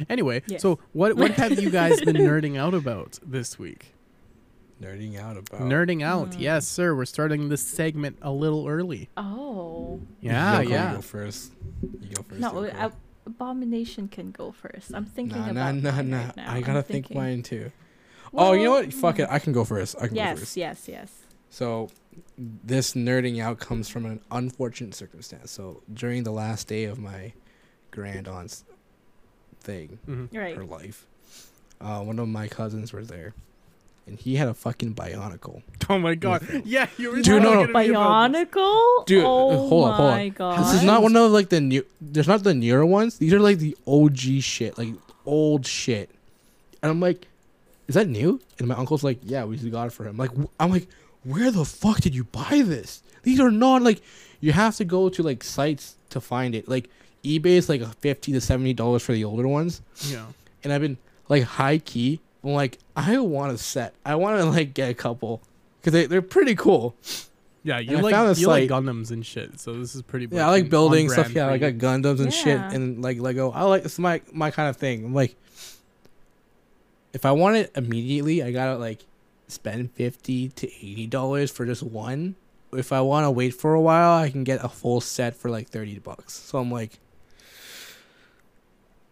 Anyway, Yes. so what what have you guys been nerding out about this week? Nerding out about. Nerding out, Mm. yes, sir. We're starting this segment a little early. Oh. Yeah, Yoko, yeah. You go first. You go first. No, Yoko. I, Abomination can go first. I'm thinking Nah, nah, about nah, mine nah. right now. I I'm gotta think thinking- mine too. oh, you know Well, what? Fuck it. I can go first. I can go Yes, first. yes, yes. So, this nerding out comes from an unfortunate circumstance. So, during the last day of my grand aunt's thing, Mhm. Right. her life, uh, one of my cousins was there, and he had a fucking bionicle. Oh my god. Yeah, you were Dude, no, talking no. to this. Bionicle? Dude, uh, oh hold on, hold on. my god. This is not one of like the new. There's not the newer ones. These are like the OG shit, like old shit. And I'm like, is that new? And my uncle's like, yeah, we just got it for him. Like, I'm like, where the fuck did you buy this? These are not like, you have to go to like sites to find it. Like, eBay is like fifty to seventy dollars for the older ones. Yeah. And I've been like high key. I'm like, I want a set. I want to like get a couple because they they're pretty cool. Yeah, you I like found a you like Gundams and shit. So this is pretty. Yeah, I like building stuff. Yeah, I got you. Gundams and shit, and like Lego. I like it's my my kind of thing. I'm like, if I want it immediately, I gotta like spend fifty to eighty dollars for just one. if I want to wait for a while, I can get a full set for like thirty bucks. So I'm like,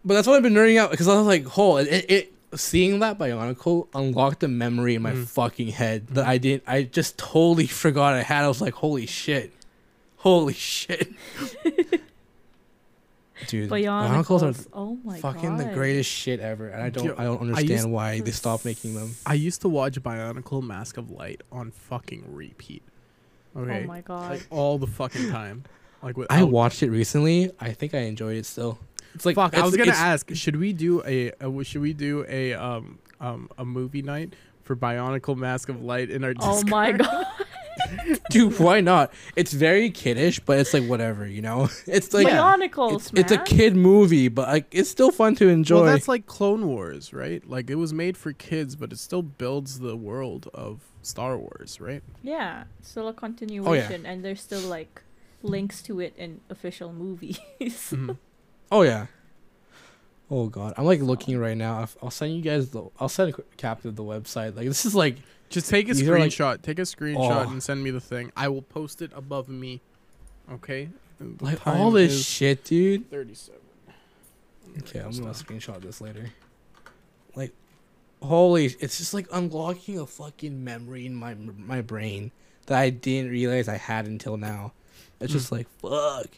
but that's what I've been nerding out because I was like, oh, it, it, it seeing that Bionicle unlocked a memory in my Mhm. fucking head that I didn't. I just totally forgot I had. I was like, holy shit, holy shit, dude. Bionicles are Oh my fucking god. the greatest shit ever, and I don't Yo, I don't understand used- why they stopped making them. I used to watch Bionicle Mask of Light on fucking repeat. Okay. Oh my god. Like all the fucking time. Like without, I watched it recently. I think I enjoyed it still. It's like Fuck, I was gonna ask, should we do a, a should we do a um um a movie night for Bionicle Mask of Light in our oh my god. dude. Why not? It's very kiddish, but it's like whatever, you know. It's like Bionicles, it's, it's a kid movie, but like it's still fun to enjoy. Well, that's like Clone Wars, right? Like it was made for kids, but it still builds the world of Star Wars, right? Yeah, still Oh, a continuation, and there's still like links to it in official movies. Mhm. oh yeah. Oh god, I'm like looking right now. I'll- I'll send you guys the. I'll send a quick cap of the website. Like this is like Just take a are like- screenshot. take a screenshot Oh. and send me the thing. I will post it above me. Okay. Like all this shit, dude. Thirty-seven. Okay, I'm gonna screenshot this later. Like, holy! It's just like unlocking a fucking memory in my my brain that I didn't realize I had until now. It's just hmm. like fuck.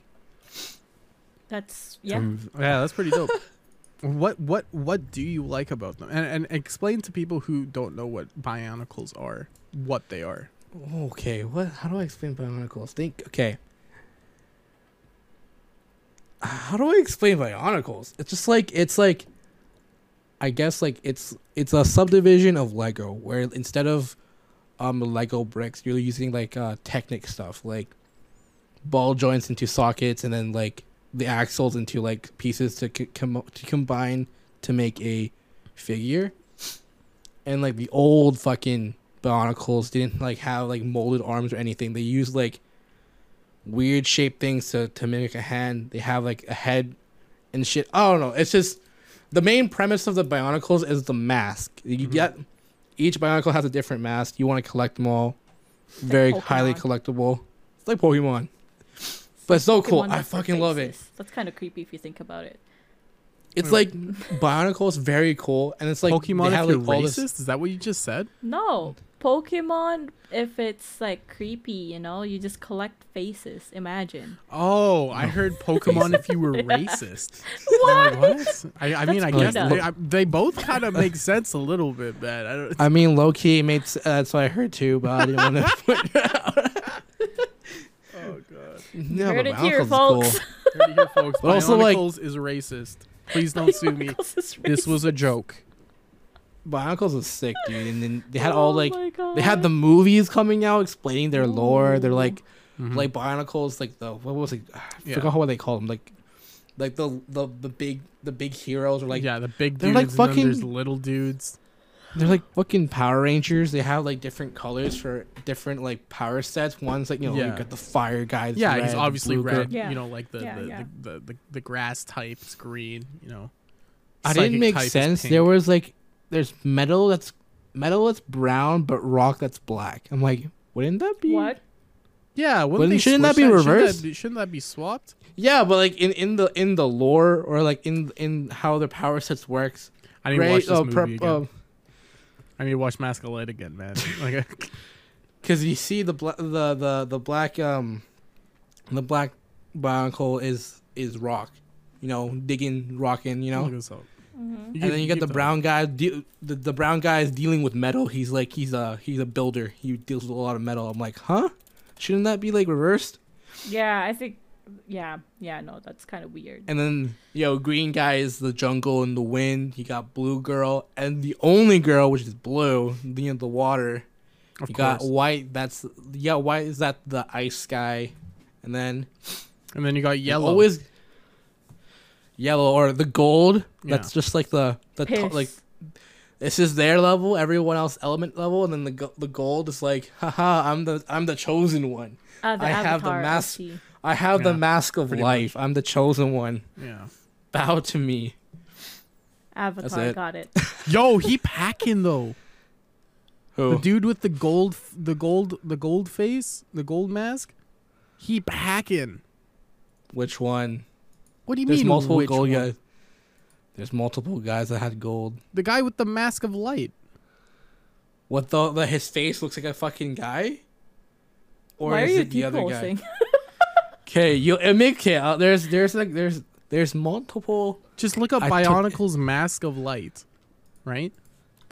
That's yeah. Um, yeah, that's pretty dope. what what what do you like about them? And and explain to people who don't know what Bionicles are, what they are. Okay, what? How do I explain Bionicles? Think. Okay. How do I explain Bionicles? It's just like it's like. I guess like it's it's a subdivision of Lego where instead of um Lego bricks, you're using like uh Technic stuff like ball joints into sockets and then like the axles into like pieces to c- com- to combine to make a figure. And like the old fucking Bionicles didn't like have like molded arms or anything. They used like weird shaped things to, to mimic a hand. They have like a head and shit. I don't know. It's just the main premise of the Bionicles is the mask. You Mhm. get each Bionicle has a different mask. You want to collect them all. Very Pokemon. highly collectible. It's like Pokemon. But it's so cool. I with their fucking love it. That's kind of creepy if you think about it. It's Wait, like is very cool and it's like Pokemon they if have you're like all racist? this Is that what you just said? No, Pokemon. If it's like creepy, you know, you just collect faces. Imagine. Oh, I heard Pokemon if you were racist. I'm like, what? I, I mean, I guess they. I, they both kind of make sense a little bit, but I don't. I mean, low key made. s- Uh, that's what I heard too, but I didn't want to put it out. Oh god. No, Heard but it here, Bionicles is cool. folks. Heard it here, folks. But also, like- Bionicles is racist. Please don't sue me. This was a joke. Bionicles was sick, dude. And then they had all Oh like they had the movies coming out explaining their lore. They're Ooh. like Mhm. like Bionicles, like the what was it? I Yeah. forgot what they called them. Like like the the the big the big heroes are like yeah, the big dudes they're like and then there's fucking- little dudes. They're like fucking Power Rangers. They have like different colors for different like power sets. One's like you know Yeah. you got the fire guy. that's Yeah, red, he's obviously red. Yeah. You know, like the Yeah, the, yeah. The, the, the the grass type is green. You know. I didn't make sense. There was like there's metal that's metal that's brown, but rock that's black. I'm like, wouldn't that be What? Yeah, wouldn't Wouldn't- they shouldn't that switch be Shouldn't reversed? that be, shouldn't that be swapped? Yeah, but like in, in the in the lore or like in in how the power sets works. I need to right? watch this uh, movie prep- again. uh, I need to watch Mask of Light again, man. Like, Cause you see the bla- the the the black um, the black bionicle is is rock, you know, digging, rocking, you know. look this up. Mm-hmm. You And then you got the brown guy. De- the the brown guy is dealing with metal. He's like he's a he's a builder. He deals with a lot of metal. I'm like, huh? Shouldn't that be like reversed? Yeah, I think. Yeah, yeah. No, that's kind of weird. And then yo, green guy is the jungle and the wind. You got blue girl and the only girl which is blue, the the water. Of you got white. That's yeah. White is that the ice guy, and then And then you got you yellow. always yellow or the gold. Yeah. That's just like the the to- Piss. like this is their level. Everyone else element level, and then the the gold is like, haha, I'm the I'm the chosen one. Ah, the I have the avatar, I mask- see. I have Yeah, the mask of pretty life. I'm the chosen one. yeah. Bow to me. Avatar, it. got it. Yo, he packing though. Who? The dude with the gold, the gold, the gold face, the gold mask. He packing. Which one? What do you There's mean? multiple which gold one? guys. There's multiple guys that had gold. The guy with the mask of light. What the, the his face looks like a fucking guy? Or Why are is you it the other guy? Okay, you it make okay, uh, there's there's like there's there's multiple Just look up I Bionicle's mask of light, right?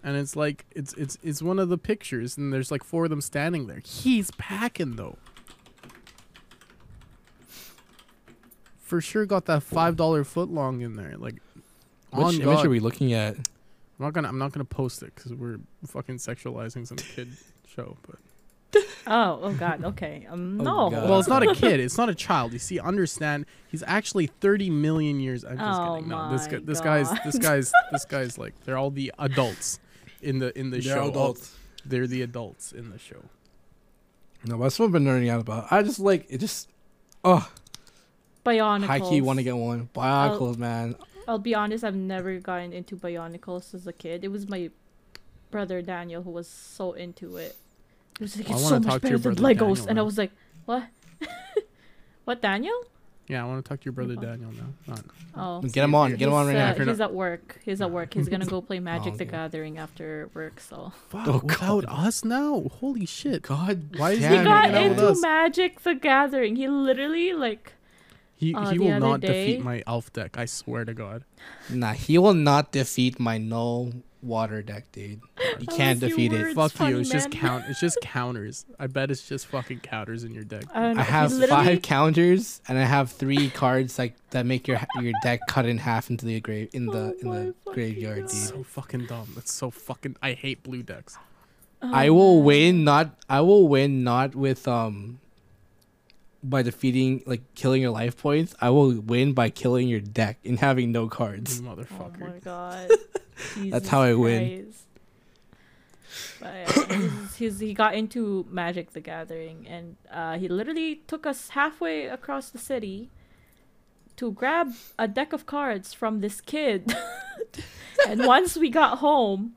And it's like it's it's it's one of the pictures, and there's like four of them standing there. He's packing though. For sure, got that five dollar foot long in there. Like, on Which image God. are we looking at? I'm not gonna I'm not gonna post it because we're fucking sexualizing some kid show. But oh, oh God. Okay. Um, Oh, no. God. well, it's not a kid. It's not a child. You see, understand? He's actually 30 million years. I'm just Oh kidding. No, this my guy, this guy's this guy's this guy's like they're all the adults in the in the They're show. adults. They're the adults in the show. No, that's what I've been nerding out about. I just like it just oh Bionicles. high key want to get one. Bionicles, man. I'll be honest. I've never gotten into Bionicles as a kid. It was my brother Daniel who was so into it. He was like, I "It's wanna so much talk to better your than brother Legos," Daniel and I was like, "What? what, Daniel?" Yeah, I want to talk to your brother Oh. Daniel now. Not, Oh, Get him on, get him on right he's, now. uh, If you're he's at work. He's at work. He's gonna go play Magic the okay. Gathering after work. So fuck, Oh, without God. us now. Holy shit. God, Why is he he got it, hanging out with into. Magic the Gathering. He literally like He Uh, he will not day- defeat my elf deck. I swear to God. Nah, he will not defeat my no water deck, dude. You can't defeat it. Fuck you. It's just count. It's just counters. I bet it's just fucking counters in your deck. I, I have literally- five counters and I have three cards like that make your your deck cut in half into the grave in the Oh in the graveyard, God. dude. So fucking dumb. That's so fucking. I hate blue decks. I Oh, will man. win not I will win not with um by defeating like killing your life points. I will win by killing your deck and having no You cards. Oh my god. That's how I Jesus win. But yeah, he's, he's, he got into Magic the Gathering and uh, he literally took us halfway across the city to grab a deck of cards from this kid. and once we got home,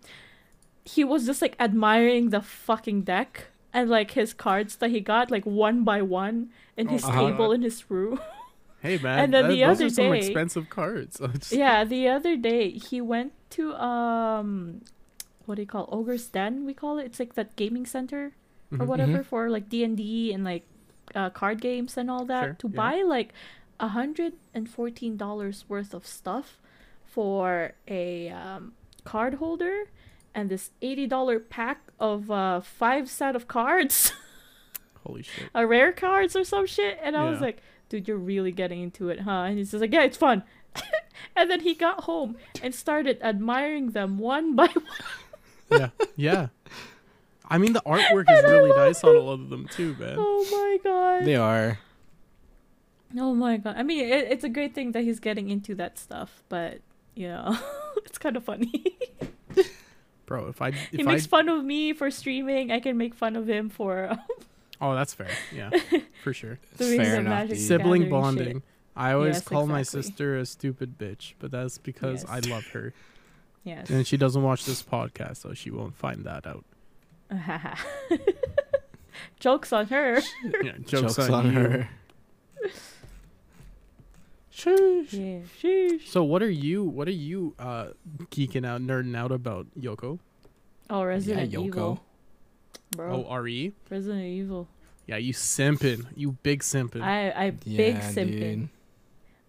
he was just like admiring the fucking deck and like his cards that he got like one by one in Oh his my table in his room. Hey man, And then that- the those other are some day- expensive cards. Just- yeah, the other day he went to um what do you call Ogre's Den, we call it. It's like that gaming center or Mhm. whatever for like D and D and like uh, card games and all that Sure, to yeah. buy like a hundred and fourteen dollars worth of stuff for a um, card holder and this eighty dollar pack of uh, five set of cards, Holy shit. a rare cards or some shit. And I was like, dude, you're really getting into it, huh? And he's just like, yeah, it's fun. and then he got home and started admiring them one by one. Yeah, yeah. I mean, the artwork is really nice on all of them too, man. Oh my god. They are. Oh my god. I mean, it, it's a great thing that he's getting into that stuff, but you know, it's kind of funny. Bro, if I if he I makes fun of me for streaming. I can make fun of him for oh, that's fair. Yeah, for sure. Fair the enough, magic. Sibling bonding. shit. I always Yes, call my sister a stupid bitch, but that's because I love her, Yes. and she doesn't watch this podcast, so she won't find that out. Jokes on her. Yeah, jokes, on, you. Shush. Yeah. Sheesh. So what are you what are you uh geeking out, nerding out about, Yoko? Oh, Resident Yoko. Evil. Bro. Oh, RE? Resident Evil. Yeah, you simping. You big simping. I I big simping.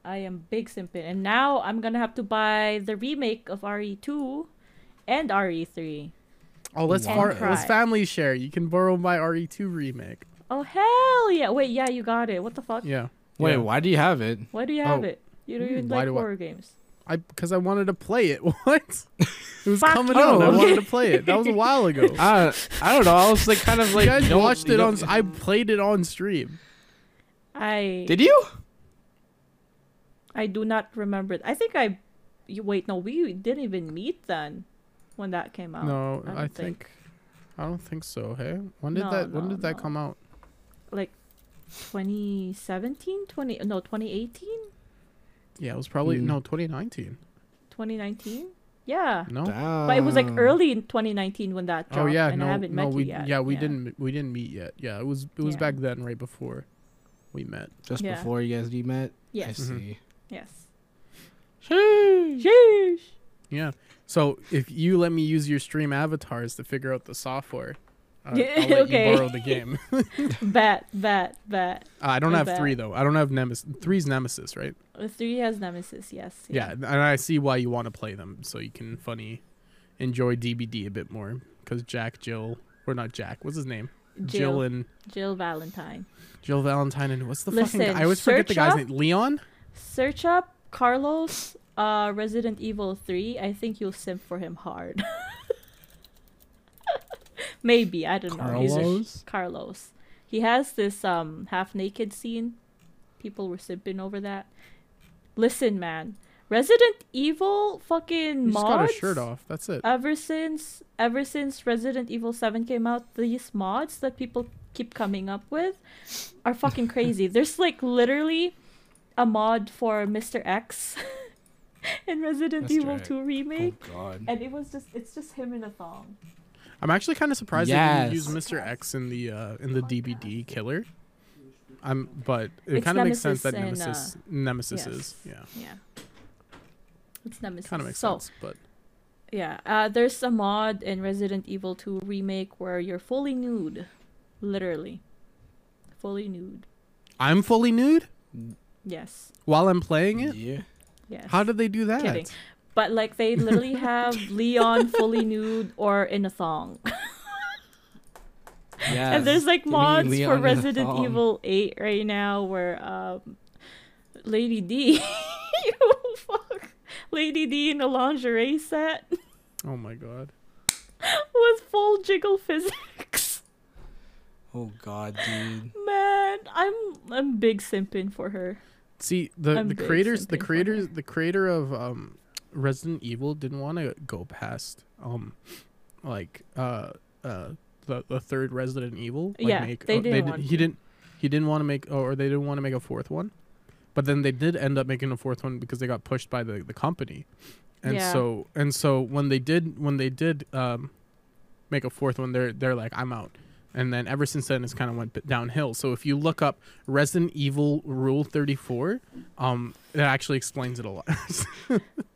I am big simping, and now I'm gonna have to buy the remake of RE2 and E RE3. oh, let's Wow. far, let's family share. You can borrow my RE2 remake. Oh hell yeah! Wait, yeah, you got it. What the fuck? Yeah. Wait, yeah. why do you have it? Why do you have Oh. it? You don't Mm, even why like do I- horror games. I because I wanted to play it. What? It was Fuck coming you. out. I wanted to play it. That was a while ago. I I don't know. I was like kind of like you guys you watched it on. don't- I played it on stream. I Did you? I do not remember. It. I think I. You wait, no, we didn't even meet then, when that came out. no, I I, think, think. I don't think so. Hey, when did No, that? When no, did that come out? like 2017, 20 no 2018, Yeah, it was probably Hmm. no 2019. 2019. Yeah. No. But it was like early in 2019 when that dropped, Oh yeah, and no, I haven't no, met we you yet. yeah we didn't we didn't meet yet. Yeah, it was it was Yeah. back then, right before we met. just Yeah. before you guys met. I Yes. Mhm. see. Yes. Sheesh. Sheesh. Yeah. So if you let me use your stream avatars to figure out the software, uh, Yeah, I'll okay. borrow the game. uh, Bet, bet, bet. I don't I have bet. three though. I don't have Nemesis. Three's Nemesis, right? Three has Nemesis. Yes. Yeah. and I see why you want to play them, so you can funny enjoy DBD a bit more. Because Jack, Jill, or not Jack, what's his name? Jill Jill. and Jill Valentine. Jill Valentine and what's the fucking? Guy? I always forget the guy's up- name. Leon. Search up Carlos, uh, Resident Evil 3. I think you'll simp for him hard. Maybe I don't know. He's a- Carlos? Carlos. He has this um half naked scene. People were simping over that. Listen, man. Resident Evil fucking just mods. got his shirt off. That's it. Ever since ever since Resident Evil 7 came out, these mods that people keep coming up with are fucking crazy. There's like literally a mod for Mr. X in Resident Mr. Evil X. 2 remake. Oh god. And it was just it's just him in a thong. I'm actually kind of surprised they didn't use Mr. X in the uh, in the DBD killer. I'm, but it kind of makes sense that Nemesis and, Nemesis Nemesis yes. is yeah, Yeah. It's Nemesis. kind of makes so, sense. But Yeah, uh, there's a mod in Resident Evil 2 remake where you're fully nude, literally, fully nude. I'm fully nude Yes, while I'm playing it. Yeah. yes. How did they do that? Kidding. But like they literally have Leon fully nude or in a thong. Yeah. and there's like Give me mods for Resident. Evil 8 right now where um Lady D oh, fuck. Lady D in a lingerie set Oh my god. with full jiggle physics. Oh god, dude. Man, I'm I'm big simping for her. See the I'm the creators the creators the creator of um Resident Evil didn't want to go past um like uh uh the the third Resident Evil. Like Yeah, make, they didn't did- want he didn't he didn't want to make or they didn't want to make a fourth one. But then they did end up making a fourth one because they got pushed by the the company. And Yeah. so and so when they did when they did um make a fourth one they're they're like I'm out. And then ever since then, it's kind of went downhill. So if you look up Resident Evil Rule 34, um, it actually explains it a lot.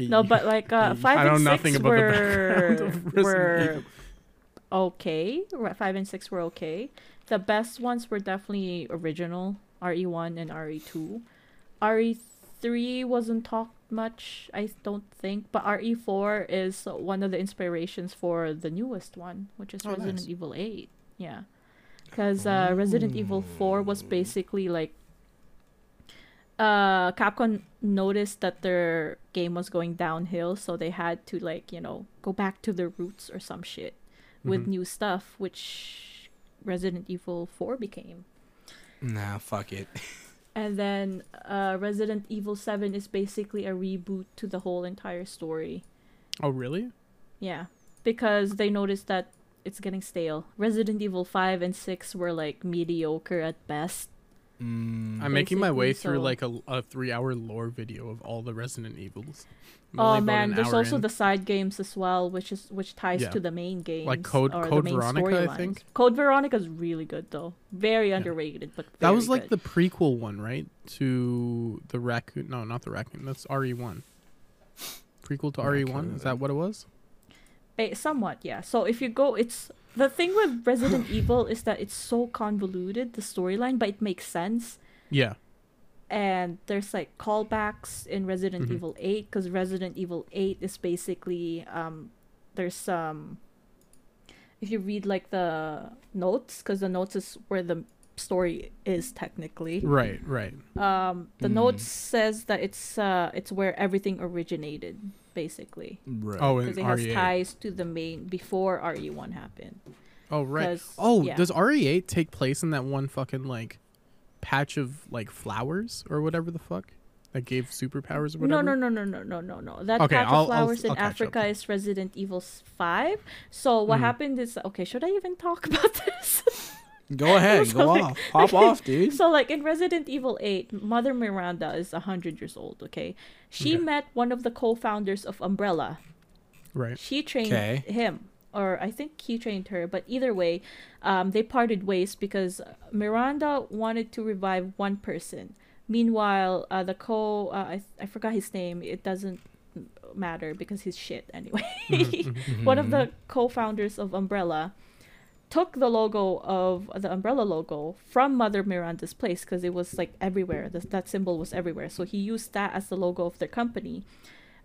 No, but like uh, five I know and nothing six about were background of were okay. Five and six were okay. The best ones were definitely original RE one and RE two. RE three wasn't talked much, I don't think, but RE four is one of the inspirations for the newest one, which is Oh, Resident nice. Evil eight. Yeah, because uh, Resident Evil four was basically like uh Capcom noticed that their game was going downhill, so they had to like, you know, go back to their roots or some shit with Mhm. new stuff, which Resident Evil 4 became. Nah, fuck it. And then uh Resident Evil 7 is basically a reboot to the whole entire story. Oh, really? Yeah, because they noticed that it's getting stale. Resident Evil 5 and 6 were like mediocre at best. Mm, I'm making my way Basically, through so- like a, a three hour lore video of all the Resident Evils. I'm Oh man, there's also in. the side games as well, which is which ties Yeah. to the main games. Code- or Code Veronica, I storylines. think? Code Veronica is really good though. Very underrated, but That was like good. the prequel one, right? To the raccoon. No, not the raccoon. That's RE1. Prequel to RE1. Is that what it was? Somewhat, yeah. So if you go, it's the thing with Resident Evil is that it's so convoluted the storyline, but it makes sense. Yeah. And there's like callbacks in Resident Mhm. Evil 8 because Resident Evil 8 is basically um, there's some. If you read like the notes, because the notes is where the story is technically. Right. Right. Um, the Mm. notes says that it's uh, it's where everything originated, basically. right. Oh, in because it has RE8. ties to the main before RE1 happened. Oh, right. 'Cause, Oh, yeah. does RE8 take place in that one fucking like patch of like flowers or whatever the fuck that gave superpowers or whatever? no, no, no, no, no, no, no. That Okay, patch I'll- I'll- of flowers I'll in catch up. Africa is Resident Evil 5. So what Mhm. happened is okay, should I even talk about this? Go ahead, So, go like- off, pop off, dude. So like in Resident Evil 8, Mother Miranda is 100 years old, okay? She Okay. met one of the co-founders of Umbrella. Right. She trained Okay. him or I think he trained her, but either way, um, they parted ways because Miranda wanted to revive one person. Meanwhile, uh, the co uh, I I forgot his name. It doesn't matter because he's shit anyway. one of the co-founders of Umbrella took the logo of the umbrella logo from Mother Miranda's place because it was like everywhere. That that symbol was everywhere. So he used that as the logo of their company,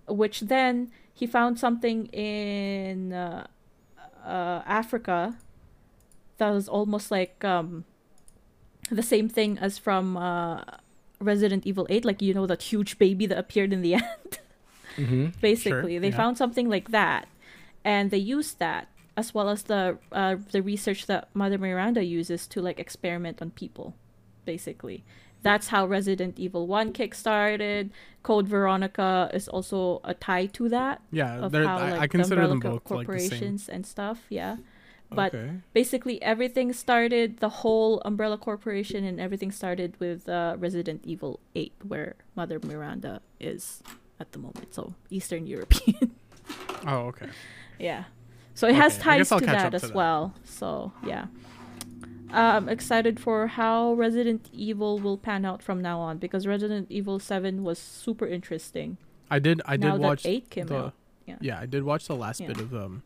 which then he found something in uh, uh, Africa that was almost like um, the same thing as from uh, Resident Evil 8, like you know that huge baby that appeared in the end hmm basically they yeah. found something like that and they used that as well as the uh, the research that mother miranda uses to like experiment on people basically that's how resident evil 1 kickstarted code veronica is also a tie to that Yeah, of how I, like I consider the them both like the same. corporations and stuff yeah but okay. basically everything started the whole umbrella corporation and everything started with uh, resident evil 8 where mother miranda is at the moment so eastern european Oh, okay. yeah so it has Okay, guess ties to that as to that. well so yeah Uh, i'm excited for how resident evil will pan out from now on because resident evil 7 was super interesting I did. I did now watch that 8 came the. out yeah. Yeah, I did watch the last Yeah. bit of um,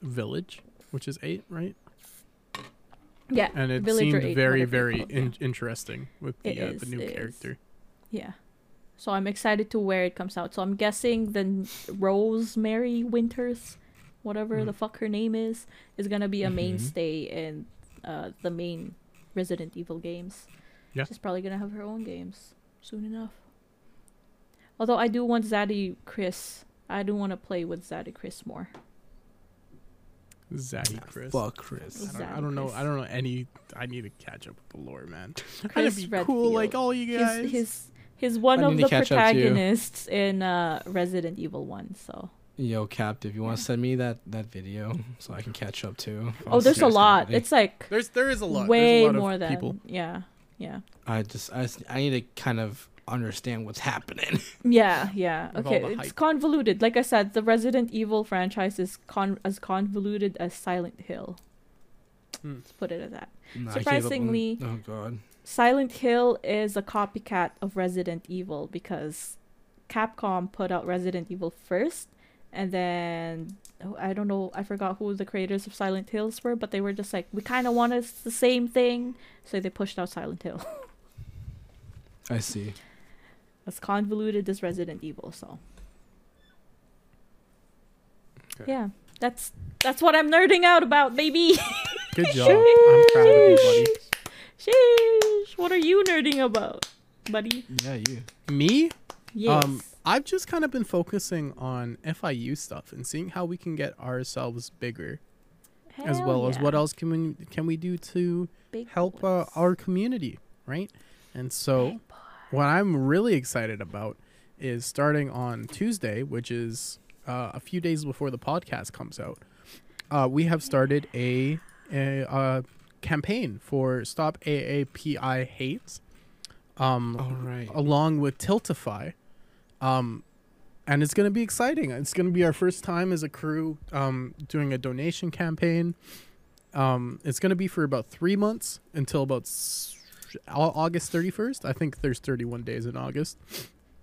Village, which is eight, right? yeah And it Villager seemed 8, very, very in- interesting with It the uh, the new it is. character. Yeah. So I'm excited to where it comes out. So I'm guessing the Rosemary Winters, whatever Mhm. the fuck her name is, is gonna be a Mhm. mainstay in uh, the main Resident Evil games. Yeah. She's probably gonna have her own games soon enough. Although I do want Zaddy Chris. I do want to play with Zaddy Chris more. Zaddy Chris. Fuck Chris. I don't, I don't know. I don't know any. I need to catch up with the lore, man. I'd be Redfield. cool like all you guys. He's, he's he's one I of the to catch up to you. protagonists in uh, Resident Evil One. So. Yo, Captive, you want to send me that that video so I can catch up too? Oh, there's a lot. It's like There's there is a lot. way a lot more of than people. yeah, yeah, I just I, just- I need to kind of understand what's happening. yeah, yeah. Okay, it's convoluted. Like I said, the Resident Evil franchise is con as convoluted as Silent Hill. Hmm. Let's put it at that. Nah, I gave up on- Surprisingly- oh god. Silent Hill is a copycat of Resident Evil because Capcom put out Resident Evil first, and then I don't know, I forgot who the creators of Silent Hills were, but they were just like, we kind of want it's the same thing, so they pushed out Silent Hill. I see. as convoluted as Resident Evil. So Okay. yeah, that's that's what I'm nerding out about, baby. Good job. I'm proud of you, buddy. Sheesh, what are you nerding about, buddy? Yeah, you. Me? Yes. Um, I've just kind of been focusing on FIU stuff and seeing how we can get ourselves bigger, as Hell well as what else can we can we do to Big help uh, our community, right? And so, what I'm really excited about is starting on Tuesday, which is uh, a few days before the podcast comes out. Uh, we have started a, a uh, campaign for Stop AAPI Hate, um, All right. along with Tiltify. Um, and it's going to be exciting. It's going to be our first time as a crew um, doing a donation campaign. Um, it's going to be for about three months until about s- August 31st. I think there's 31 days in August.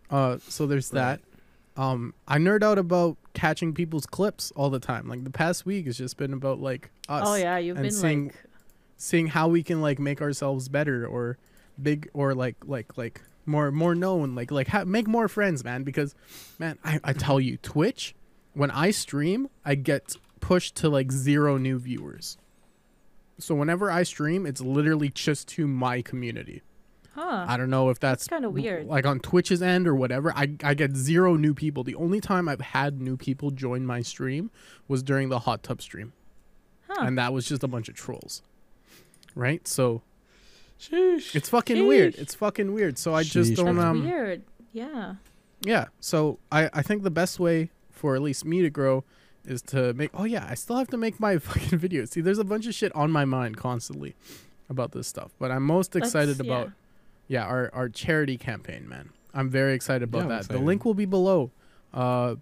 Uh, so there's Right. that. Um, I nerd out about catching people's clips all the time. Like the past week has just been about like us Oh yeah, you've and been seeing- like seeing how we can like make ourselves better or big or like like like more more known like like ha- make more friends man because man I, I tell you twitch when i stream i get pushed to like zero new viewers so whenever i stream it's literally just to my community huh. i don't know if that's, That's kinda weird. like on twitch's end or whatever I, I get zero new people the only time i've had new people join my stream was during the hot tub stream huh. and that was just a bunch of trolls right so Sheesh. it's fucking weird. It's fucking weird. So I just Sheesh, don't That's um weird. Yeah. yeah. So I I think the best way for at least me to grow is to make oh yeah, I still have to make my fucking videos. See, there's a bunch of shit on my mind constantly. about this stuff. But I'm most excited yeah. about yeah, our our charity campaign, man. I'm very excited about Yeah, that. excited. The link will be below. Uh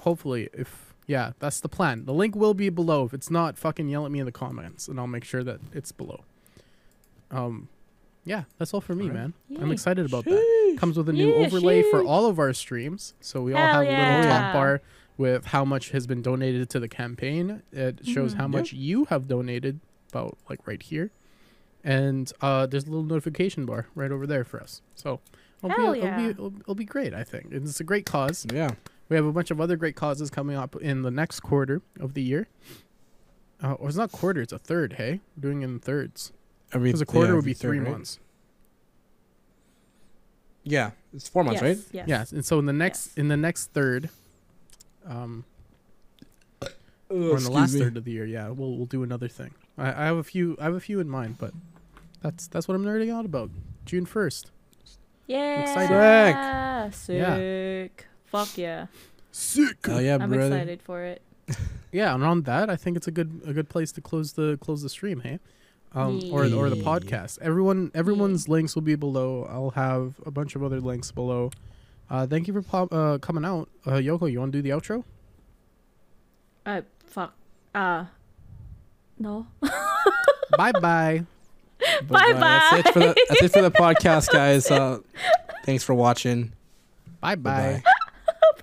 hopefully if yeah, that's the plan. The link will be below. If it's not, fucking yell at me in the comments and I'll make sure that it's below. Um yeah, that's all for me, Alright. man. I'm excited about that. Comes with a new Yeah, overlay for all of our streams. So we all Hell have a little top bar with how much has been donated to the campaign. It shows Mhm. how Yep. much you have donated, about like right here. And uh, there's a little notification bar right over there for us. So it'll, Hell be, it'll, be, it'll, it'll be great, I think. And it's a great cause. Yeah. We have a bunch of other great causes coming up in the next quarter of the year. Uh, or it's not quarter, it's a third, hey? We're doing it in thirds. Every Because a quarter yeah, would be every third, three right? months. Yeah, it's four months, yes, right? Yes. Yeah, and so in the next Yes. in the next third, um, or in the last third of the year, yeah, we'll we'll do another thing. I, I have a few I have a few in mind, but that's that's what I'm nerding out about. June first. Yeah. Sick. Sick. Fuck yeah. Sick. Oh yeah, I'm brother. excited for it. Yeah, and on that, I think it's a good a good place to close the close the stream, hey, um, or or the podcast. Everyone everyone's links will be below. I'll have a bunch of other links below. Uh, thank you for pop, uh, coming out, uh, Yoko. You want to do the outro? Uh, fuck. Uh, no. bye bye. Bye That's it for the that's it for the podcast, guys. Uh, thanks for watching. Bye bye. Bye-bye.